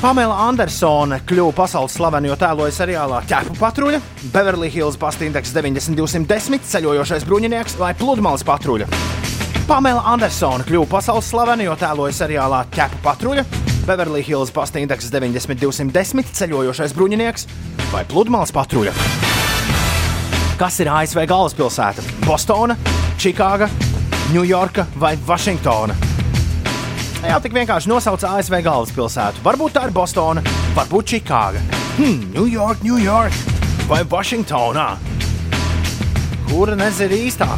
Speaker 1: Pamela Andersone kļuva pasaules slavena, jo tēloja seriālā Ķēpu patruļa, Beverly Hills pastindeks 9210, ceļojošais bruņinieks vai pludmales patruļa. Pamela Andersone kļuva pasaules slavena, jo tēloja seriālā Ķēpu patruļa, Beverly Hills pastindeks 9210, ceļojošais bruņinieks vai pludmales patruļa. Kas ir ASV galvaspilsēta? Bostona, Čikāga, Ņujorka vai Vašingtona? Jā, tik vienkārši nosauc ASV galvaspilsētu. Varbūt tā ir Bostona, varbūt Čikāga, hmm, New York, New York vai Vašingtonā. Kura nezina īstā?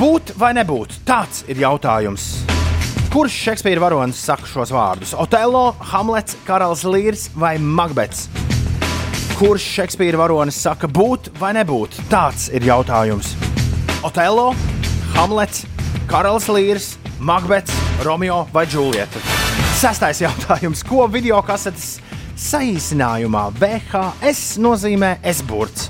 Speaker 1: Būt vai nebūt? Tāds ir jautājums. Kurš Šekspīra varonis saka šos vārdus? Otello, Hamlets, Karalis Līrs vai Makbets? Kurš Šekspīra varonis saka būt vai nebūt? Tāds ir jautājums. Otello, Hamlets, Karalis Līrs, Makbets, Romeo vai Džulieta. Sestais jautājums. Ko video kasetes saīsinājumā VHS nozīmē S-burts?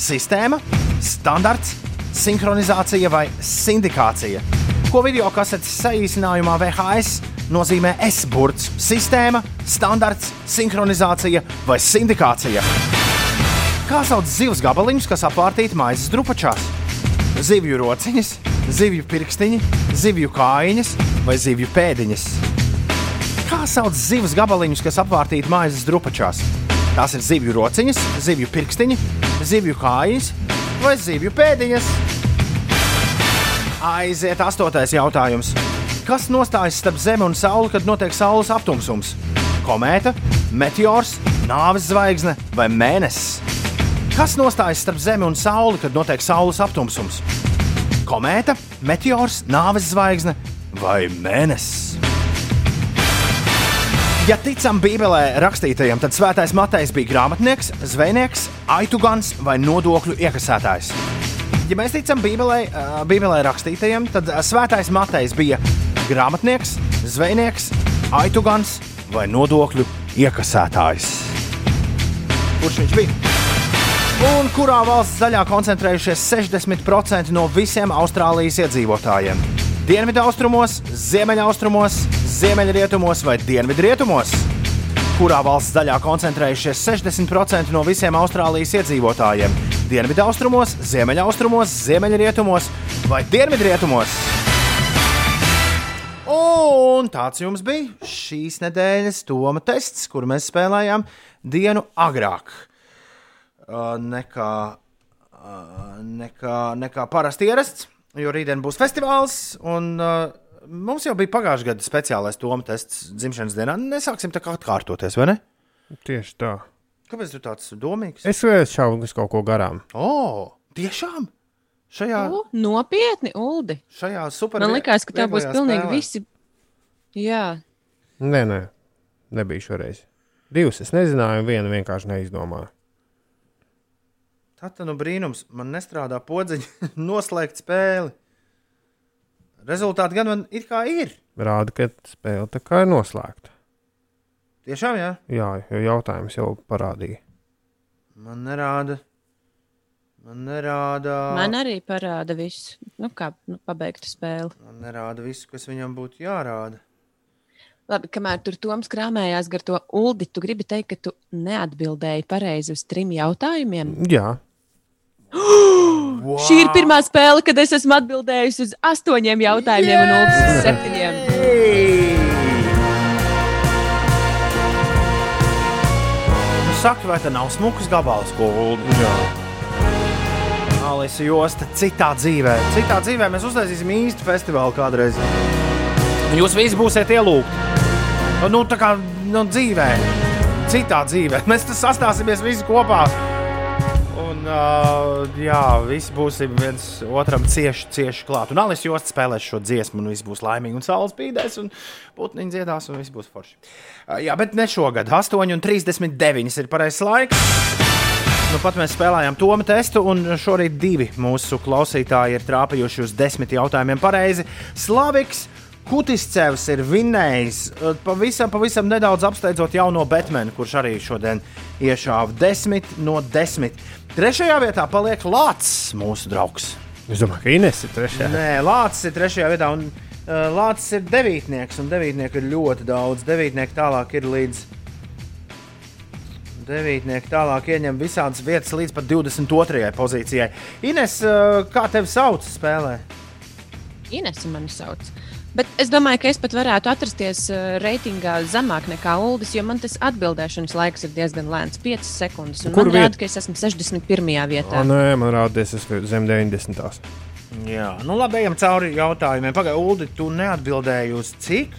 Speaker 1: Sistēma, standarts, sinhronizācija vai sindikācija? Ko video kasetes saīsinājumā VHS nozīmē S-burts? Sistēma, standarts, sinhronizācija vai sindikācija? Kā sauc zivs gabaliņus, kas apvārtīti maizes drupačās? Zivju rociņas, zivju pirkstiņi, zivju kājiņas vai zivju pēdiņas? Kā sauc zivs gabaliņus, kas apvārtīti maizes drupačās? Tās ir zivju rociņas, zivju pirkstiņi, zivju kājiņas vai zivju pēdiņas. Aiziet astotais jautājums. Kas nostājas starp Zemi un Sauli, kad notiek Saules aptumsums? Komēta, meteors, nāves zvaigzne vai mēnesis? Kas nostājas starp Zemi un Sauli, kad notiek Saules aptumsums? Komēta, meteors, nāves zvaigzne vai mēnesis? Ja ticam Bībelē rakstītajam, tad Svētais Matejs bija grāmatnieks, zvejnieks, aitugans vai nodokļu iekasētājs. Ja mēs ticam Bībelē, Bībelē rakstītajam, tad Svētais Matejs bija grāmatnieks, zvejnieks, aitugans vai nodokļu iekasētājs? Kurš viņš bija? Un kurā valsts daļā koncentrējušies 60% no visiem Austrālijas iedzīvotājiem? Dienvidaustrumos, ziemeļaustrumos, ziemeļrietumos vai dienvidrietumos? Kurā valsts daļā koncentrējušies 60% no visiem Austrālijas iedzīvotājiem? Dienvidaustrumos, ziemeļaustrumos, ziemeļrietumos vai dienvidrietumos? Un tāds jums bija šīs nedēļas Toma tests, kur mēs spēlējām dienu agrāk nekā, nekā, nekā parasti ierasts. Jo rītdien būs festivāls, un mums jau bija pagājušā gada speciālais Toma tests dzimšanas dienā. Nesāksim tā kā atkārtoties, vai ne?
Speaker 4: Tieši tā.
Speaker 1: Kāpēc tu tāds domīgs?
Speaker 4: Es uz kaut ko garām.
Speaker 1: O, oh, tiešām! Šajā,
Speaker 3: U, nopietni, Uldi.
Speaker 1: šajā super
Speaker 3: Man liekas, ka tā būs pilnīgi
Speaker 1: spēlē.
Speaker 3: visi. Jā,
Speaker 4: Nē, nē, nebija šoreiz. Divas es nezināju, vienu vienkārši neizdomāju.
Speaker 1: Tā tad nu brīnums. Man nestrādā podziņa *laughs* noslēgt spēli. Rezultāti gan man it kā ir.
Speaker 4: Rāda, ka spēle tā kā ir noslēgta.
Speaker 1: Tiešām, jā.
Speaker 4: Jā, jo jautājums jau parādīja.
Speaker 1: Man nerāda. Man nerāda.
Speaker 3: man arī parāda visu. Nu, kā nu, pabeigta spēle.
Speaker 1: Man nerāda visu, kas viņam būtu jārāda.
Speaker 3: Labi, kamēr tur Toms krāmējās gar to uldi, tu gribi teikt, ka tu neatbildēji pareizi uz trim jautājumiem.
Speaker 4: Jā,
Speaker 3: Wow. *gasps* Šī ir pirmā spēle, kad es esmu atbildējusi uz astoņiem jautājumiem un Ulris uz septiņiem.
Speaker 1: Nu, saki, vai tā nav smukas gabals, ko? Jā. Alisa Josta, citā dzīvē. Citā dzīvē mēs uztaisīsim īstu festivālu kādreiz. Un Jūs visi būsiet ielūgti. Nu, tā kā nu, dzīvē, citā dzīvē. Mēs tas sastāsimies visi kopā. Un, uh, jā, visi būsim viens otram cieši, cieši klāt. Un Alis Josts spēlēs šo dziesmu, un viss būs laimīgi. Un saules spīdēs, un putniņi dziedās, un viss būs forši. Uh, jā, bet ne šogad. 8,39 ir pareizais laiks. Nu, pat mēs spēlējām Tomu testu, un šorīt divi mūsu klausītāji ir trāpījuši uz desmit jautājumiem pareizi. Slaviks Kutiscevs ir vinnējis pavisam, pavisam nedaudz apsteidzot jauno Batmanu, kurš arī šodien iešāva 10 no 10. Trešajā vietā paliek Lācis, mūsu draugs.
Speaker 4: es domāju, ka Ines ir trešā.
Speaker 1: Nē, Lācis ir trešajā vietā, un uh, Lācis ir devītnieks, un devītnieku ir ļoti daudz. Devītnieki tālāk ir līdz. Devītnieki tālāk ieņem visādas vietas līdz pat 22. pozīcijai. Ines, uh, kā tevi sauc spēlē?
Speaker 3: Ines mani sauc. Bet es domāju, ka es pat varētu atrasties uh, reitingā zemāk nekā Uldis, jo man tas atbildēšanas laiks ir diezgan lēns - 5 sekundes. un
Speaker 4: Kur
Speaker 3: Man rāda, ka es esmu 61. vietā.
Speaker 4: O, nē, man rādās, es esmu zem 90.
Speaker 1: Jā, nu labi, ejam cauri jautājumiem. Pagaidā, Ulu, tu neatbildēji uz cik?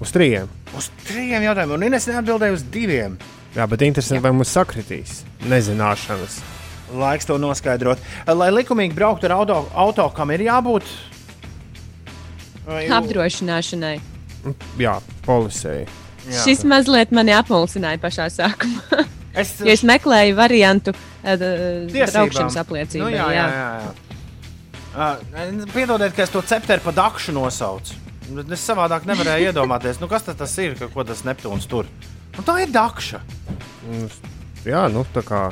Speaker 4: Uz trījiem.
Speaker 1: Uz trījiem jautājumiem, un Ines neatbildēja uz diviem.
Speaker 4: Jā, bet interesanti, vai mums sakritīs nezināšanas.
Speaker 1: Laiks to noskaidrot. Lai likumīgi brauktu ar auto, auto kam ir jābūt? Vai-
Speaker 3: Apdrošināšanai.
Speaker 4: Jā, polisēji.
Speaker 1: Jā.
Speaker 3: Šis mazliet mani apmulsināja pašā sākumā.
Speaker 1: Es, *laughs*
Speaker 3: jo es meklēju variantu uh, braukšanas apliecībai.
Speaker 1: Nu, jā, jā, jā. jā. Uh, piedodiet, ka es to cepteru pa dakšu nosaucu. Es savādāk nevarēju *laughs* iedomāties, nu, kas tas ir, ka, ko tas Neptūns tur. Nu, tā ir dakša.
Speaker 4: Jā, nu tā kā.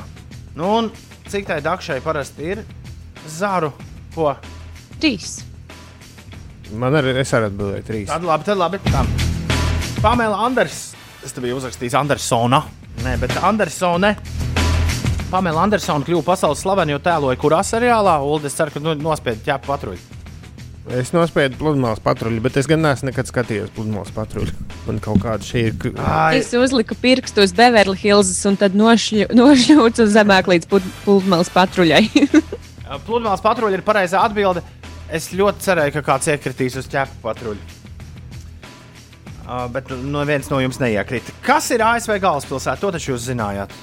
Speaker 1: Nu, un cik tai dakšai parasti ir zaru? Ko?
Speaker 3: Trīs.
Speaker 4: Man arī es arī atbildēju trīs.
Speaker 1: Tad labi, tad labi. Tā. Pamela Anders. Es te biju uzrakstījis Andersona. Nē, bet Andersone. Pamela Andersona kļuva pasaules slavena, jo tēloja kurā seriālā. Ulu, es ceru, ka nu, nospied ķēpu patruļu.
Speaker 4: Es nospēju pludmales patruļu, bet es gan neesmu nekad skatījies pludmales patruļu. Man kaut kāda šī ir.
Speaker 3: Es uzliku pirkstu uz Beverly Hills un tad nošļu- *laughs* nošļūcu zemāk līdz pludmales patruļai. *laughs*
Speaker 1: Pludmales patruļa ir pareizā atbilde. Es ļoti cerēju, ka kāds iekritīs uz ķēpu patruļu. Uh, bet no viens no jums neiekrita. Kas ir ASV galvaspilsēta? To taču jūs zinājāt.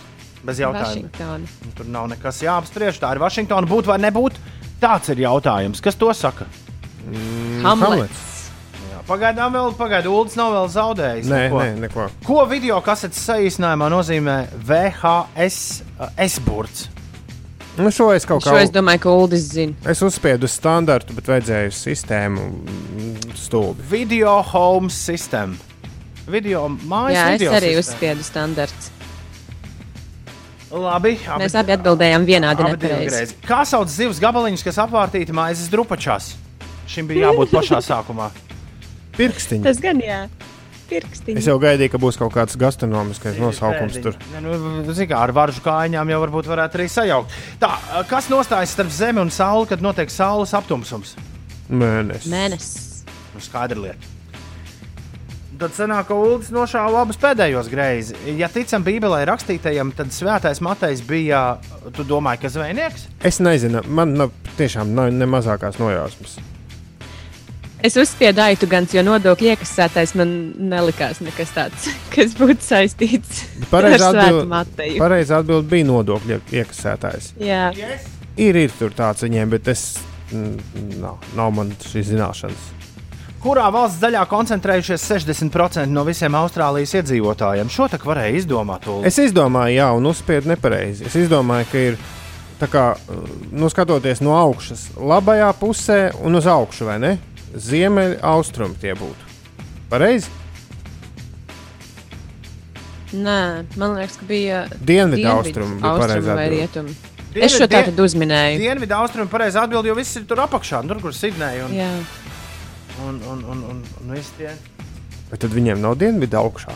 Speaker 1: Bez jautājuma.
Speaker 3: Vašingtona.
Speaker 1: Tur nav nekas jāapspriež. Tā ir Vašingtona. Būt vai nebūt? Tāds ir jautājums. Kas to saka?
Speaker 4: Mm,
Speaker 3: Hamlets.
Speaker 1: Jā, pagaidām vēl, pagaidām, Ulas nav vēl zaudējis.
Speaker 4: Nē,
Speaker 1: neko.
Speaker 4: nē, neko.
Speaker 1: Ko video kasetes saīsinājumā nozīmē VHS uh, S-burts?
Speaker 4: Nu, šo es kaut kā.
Speaker 3: Šo es domāju, ka Uldis zina.
Speaker 4: Es uzspiedu uz standartu, bet vajadzēja sistēmu mm, stulbi.
Speaker 1: Video home system. video mājas
Speaker 3: Jā, es
Speaker 1: video
Speaker 3: arī
Speaker 1: sistēmu.
Speaker 3: uzspiedu standarts.
Speaker 1: Labi,
Speaker 3: Mēs abi atbildējām vienādi
Speaker 1: abi. Kā sauc zivs gabaliņus, kas apvārtīti maizes drupačās? Šim bija jābūt pašā sākumā.
Speaker 4: Pirkstiņi.
Speaker 3: Tas gan jā. Pirkstiņi.
Speaker 4: Es jau gaidīju, ka būs kaut kāds gastronomiskais nosaukums tur.
Speaker 1: Nu, zin kā, ar varžu kājām jau varbūt varētu arī sajaukt. Tā, kas nostājas starp Zemi un Sauli, kad notiek Saules aptumsums?
Speaker 4: Mēnesis.
Speaker 3: Mēnesis.
Speaker 1: Nu, skaidra lieta. Tad sanāk, ka Ulas nošāva abus pēdējos greizi. Ja ticam Bībelē rakstītajam, tad svētais Matejs bija, tu domāji, ka zvejnieks?
Speaker 4: Es nezinu, man nav, tiešām nav ne mazākās nojausmas.
Speaker 3: Es uzspiedu aitu gan, jo nodokļu iekasētais man nelikās nekas tāds, *laughs* kas būtu saistīts *laughs*
Speaker 4: Pareizi
Speaker 3: ar
Speaker 4: atbild,
Speaker 3: Mateju.
Speaker 4: pareizi atbild bija nodokļu iekasētājs.
Speaker 3: Jā.
Speaker 4: Ir, ir tur tāds viņiem, bet es. Nav, nav man šīs zināšanas.
Speaker 1: Kurā valsts daļā koncentrējušies 60% no visiem Austrālijas iedzīvotājiem? Šo tak varēja izdomāt. Ulu.
Speaker 4: Es izdomāju, jā, un uzspiedu nepareizi. Es izdomāju, ka ir tā kā, nu, skatoties no augšas, labajā pusē un uz augšu, vai ne? Ziemeļa austrumi tie būtu. Pareizi?
Speaker 3: Nē, man liekas, ka bija
Speaker 4: Dienvidu bija pareizā
Speaker 3: vai
Speaker 4: atbilde.
Speaker 3: rietumu. Es šo tā tad uzminēju.
Speaker 1: Dienvidu austrumu pareizi atbild, jo viss ir tur apakšā, tur, kur Sidneja un,
Speaker 3: Jā.
Speaker 1: un, un, un, un, un visi tie.
Speaker 4: Bet tad viņiem nav dienvidu augšā.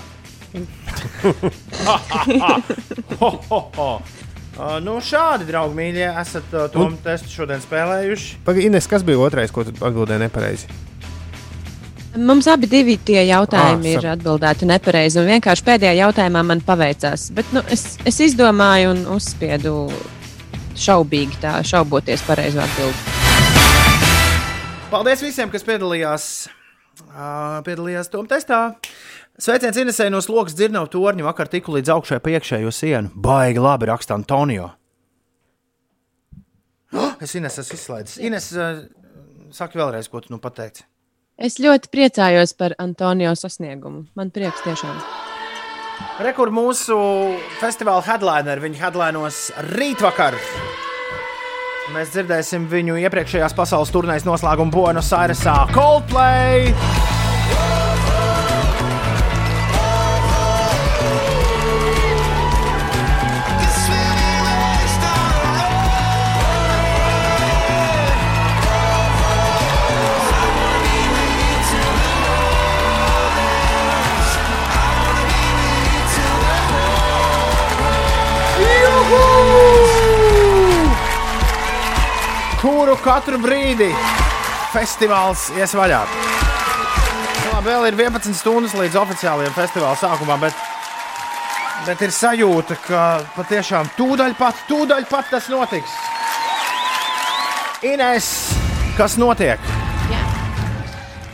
Speaker 4: *laughs* *laughs*
Speaker 1: Uh, nu, šādi, draugi, mīļie, esat uh, to testu šodien spēlējuši.
Speaker 4: Pagaidi, Ines, kas bija otrais, ko tu atbildēji nepareizi?
Speaker 3: Mums abi divi tie jautājumi
Speaker 4: Ah,
Speaker 3: ir atbildēti nepareizi. Un vienkārši pēdējā jautājumā man paveicās. Bet nu, es, es izdomāju un uzspiedu šaubīgi, tā šauboties pareizo atbildību.
Speaker 1: Paldies visiem, kas piedalījās, uh, piedalījās tom testā. Sveiciens Inesē no slogas dzirnavu torņa. Vakar tiku līdz augšai pa iekšējo sienu. Baigi labi raksta Antonio. Oh, es Ines esmu izslaidis. Ines, uh, saki vēlreiz, ko tu nu pateici.
Speaker 3: Es ļoti priecājos par Antonio sasniegumu. Man prieks tiešām.
Speaker 1: Rekur mūsu festivāla headliner. Viņa headlinos rītvakar. Mēs dzirdēsim viņu iepriekšējās pasaules turnīras noslēgumu Buenos Airesā. Coldplay! Kuru katru brīdi festivāls ies vaļā. Nu, labi, vēl ir 11 stundas līdz oficiālajiem festivāla sākumam, bet, bet ir sajūta, ka patiešām tūdaļ pat, tūdaļ pat tas notiks. Ines, kas notiek?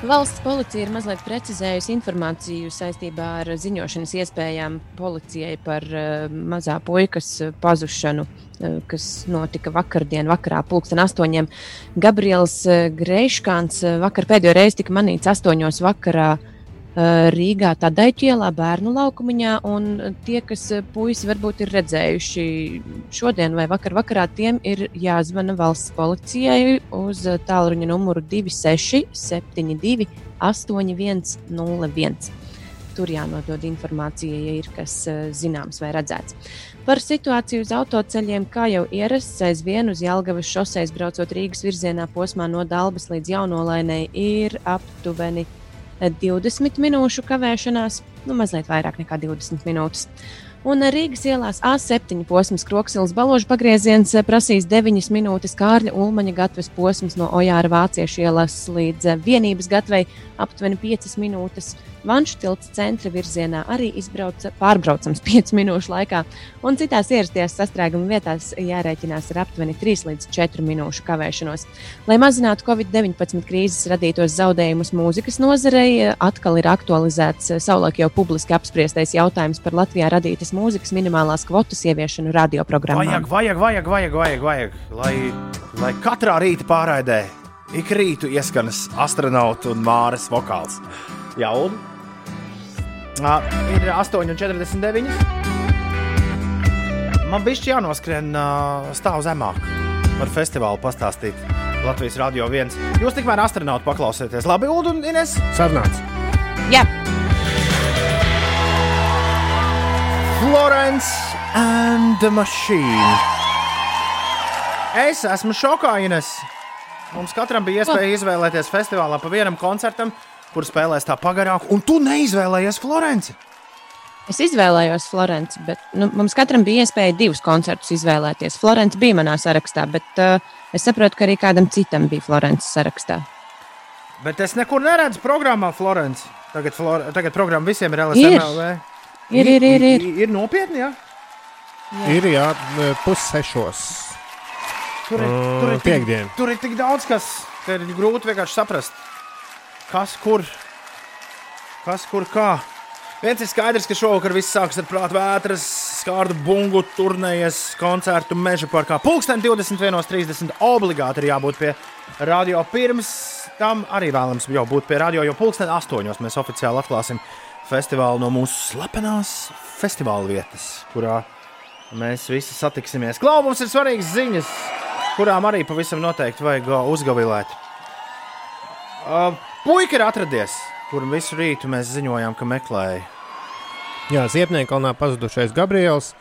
Speaker 3: Valsts policija ir mazliet precizējusi informāciju saistībā ar ziņošanas iespējām policijai par uh, mazā puikas uh, pazušanu, uh, kas notika vakardien, vakarā, pulksten astoņiem. Gabriels uh, Greiškāns uh, vakar pēdējo reizi tika manīts astoņos vakarā Rīgā, tādā ķielā, bērnu laukumiņā. Un tie, kas puisi varbūt ir redzējuši šodien vai vakar vakarā, tiem ir jāzvana valsts policijai uz tālruņa numuru 2672 8101. Tur jānodod informācija, ja ir kas uh, zināms vai redzēts. Par situāciju uz autoceļiem, kā jau ierasts, aizvien uz Jālgavas šoseis braucot Rīgas virzienā posmā no Dalbas līdz Jaunolainai ir aptuveni eh, 20 minūšu kavēšanās, nu mazliet vairāk nekā 20 minūtes. Un Rīgas ielās A7 posms, Kroksilas balāžas pagrieziens eh, prasīs 9 minūtes, Kārļa Ulmaņa gatavs posms no Ojāra Vāciešu ielas līdz eh, vienības gatavei aptuveni 5 minūtes. Vanšu tilts centra virzienā arī izbrauca pārbraucams 5 minūšu laikā, un citās ierastajās sastrēguma vietās jārēķinās ar aptuveni 3 līdz 4 minūšu kavēšanos. Lai mazinātu Covid-19 krīzes radītos zaudējumus mūzikas nozarei, atkal ir aktualizēts savulaik jau publiski apspriestais jautājums par Latvijā radītas mūzikas minimālās kvotas ieviešanu radioprogrammā.
Speaker 1: Vajag, vajag, vajag, vajag, vajag, vajag lai, lai katrā rīta pārraidē ik rītu ieskanas astronauts un māras vokāls. Jā, un ir 8,49. Man bija jānoskrien uh, stāv zemāk. Par festivālu pastāstīt Latvijas Rādio 1. Jūs tikmēr astronautu paklausieties. Labi, Ulu un Ines?
Speaker 4: Sarunāts.
Speaker 3: Jā.
Speaker 1: Florence and the Machine. Es esmu šokā, Ines. Mums katram bija iespēja izvēlēties festivālā pa vienam koncertam, kur spēlēs tā pagarāk, un tu neizvēlējies Florenci.
Speaker 3: Es izvēlējos Florenci, bet nu, mums katram bija iespēja divus koncertus izvēlēties. Florence bija manā sarakstā, bet uh, es saprotu, ka arī kādam citam bija Florences sarakstā.
Speaker 1: Bet es nekur neredzu programmā Florence. Tagad, Flor tagad programma visiem ir
Speaker 3: Ir.
Speaker 1: LSMLV.
Speaker 3: Ir, ir, ir, ir.
Speaker 1: ir nopietni, jā.
Speaker 4: Ir jā, pussešos.
Speaker 1: Tur ir, tur, ir
Speaker 4: Mm,
Speaker 1: tik, tur ir tik daudz, kas ka ir grūti vienkārši saprast, kas kur, kas kur kā. Viens ir skaidrs, ka šovakar viss sāksies ar prātu vētras, skārdu bungu, turnējas, koncertu meža parkā. Pulksten 21.30 obligāti ir jābūt pie radio. Pirms tam arī vēlams jau būt pie radio, jo pulksten 8.00 mēs oficiāli atklāsim festivālu no mūsu slepenās festivāla vietas, kurā mēs visi satiksimies. Klau, mums ir svarīgas ziņas, kurām arī pavisam noteikti vajag uh, uzgavilēt. Uh, Puika ir atradies, kuru visu rītu mēs ziņojām, ka meklēja.
Speaker 4: Jā, Ziepniekalnā pazudušais Gabriels,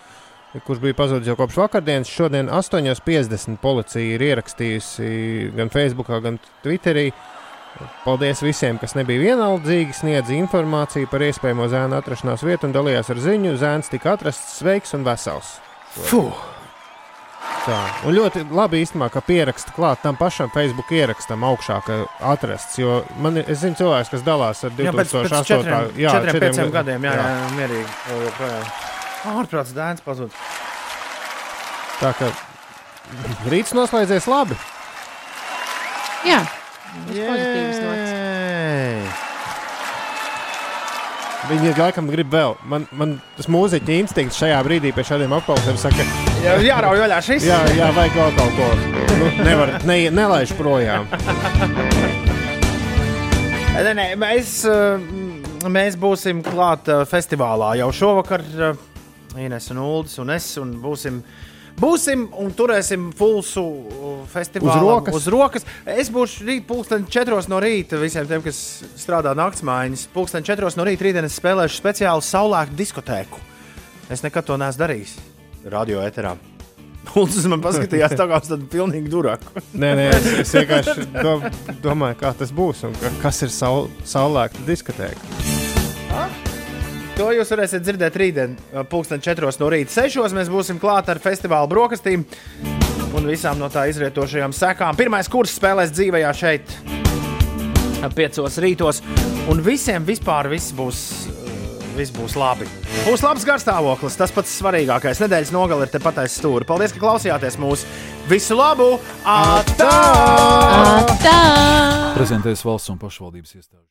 Speaker 4: kurš bija pazudis jau kopš vakardienas, šodien 8.50 policija ir ierakstījusi gan Facebook, gan Twitterī. Paldies visiem, kas nebija vienaldzīgi, sniedza informāciju par iespējamo zēna atrašanās vietu un dalījās ar ziņu. Zēns tika atrasts sveiks un vesels.
Speaker 1: Fuh!
Speaker 4: Tā. Un ļoti labi īstenībā, ka pieraksta klāt tam pašam Facebook ierakstam augšā, ka atrasts. Jo man ir, es zinu cilvēks, kas dalās ar 2008.
Speaker 1: Jā, pēc, pēc četriem,
Speaker 4: jā,
Speaker 1: četriem,
Speaker 4: četriem
Speaker 1: pieciem
Speaker 4: gad-
Speaker 1: gadiem, jā, jā. jā mierīgi. Ārprāts dēns pazudis.
Speaker 4: Tā kā rīts noslēdzies labi.
Speaker 3: Jā, uz pozitīvas nots.
Speaker 4: Viņi laikam grib vēl. Man, man tas mūziķa instinkts šajā brīdī pie šādiem apelsiem saka,
Speaker 1: Jā, jārauj vaļā šis.
Speaker 4: jā, jā, vajag vēl kaut ko. Nu, nevar, ne, nelaiž projām.
Speaker 1: Nē, nē, mēs, uh, mēs būsim klāt uh, festivālā jau šovakar. uh, Ines un Ulas un es un būsim. Būsim un turēsim pulsu uh, festivālā
Speaker 4: Uz rokas.
Speaker 1: Uz rokas. Es būšu rīt, pulksten 4 no rīta. Visiem tiem, kas strādā naktsmaiņas, pulksten 4 no rīta rītdienas spēlēšu speciālu saulēktu diskotēku. Es nekad to neesmu darījis radio eterā. Ulas man paskatījās, tā kā uz tādu pilnīgi duraku. *laughs*
Speaker 4: Nē, nē, es, es vienkārši do, domāju, kā tas būs un ka, kas ir saul, saulēkta diskotēka.
Speaker 1: To jūs varēsiet dzirdēt rītdien, pulksten 4 no rīta. 6 mēs būsim klāt ar festivāla brokastīm un visām no tā izrietošajām sekām. Pirmais kurs spēlēs dzīvajā šeit, 5 rītos, un visiem vispār viss būs. Viss būs labi. Būs labs garstāvoklis, tas pats svarīgākais. Nedēļas nogale ir tepat aiz stūra. Paldies, ka klausījāties mūsu. Visu labu! Atā!
Speaker 3: Atā!
Speaker 15: Prezentēs valsts un pašvaldības iestādes.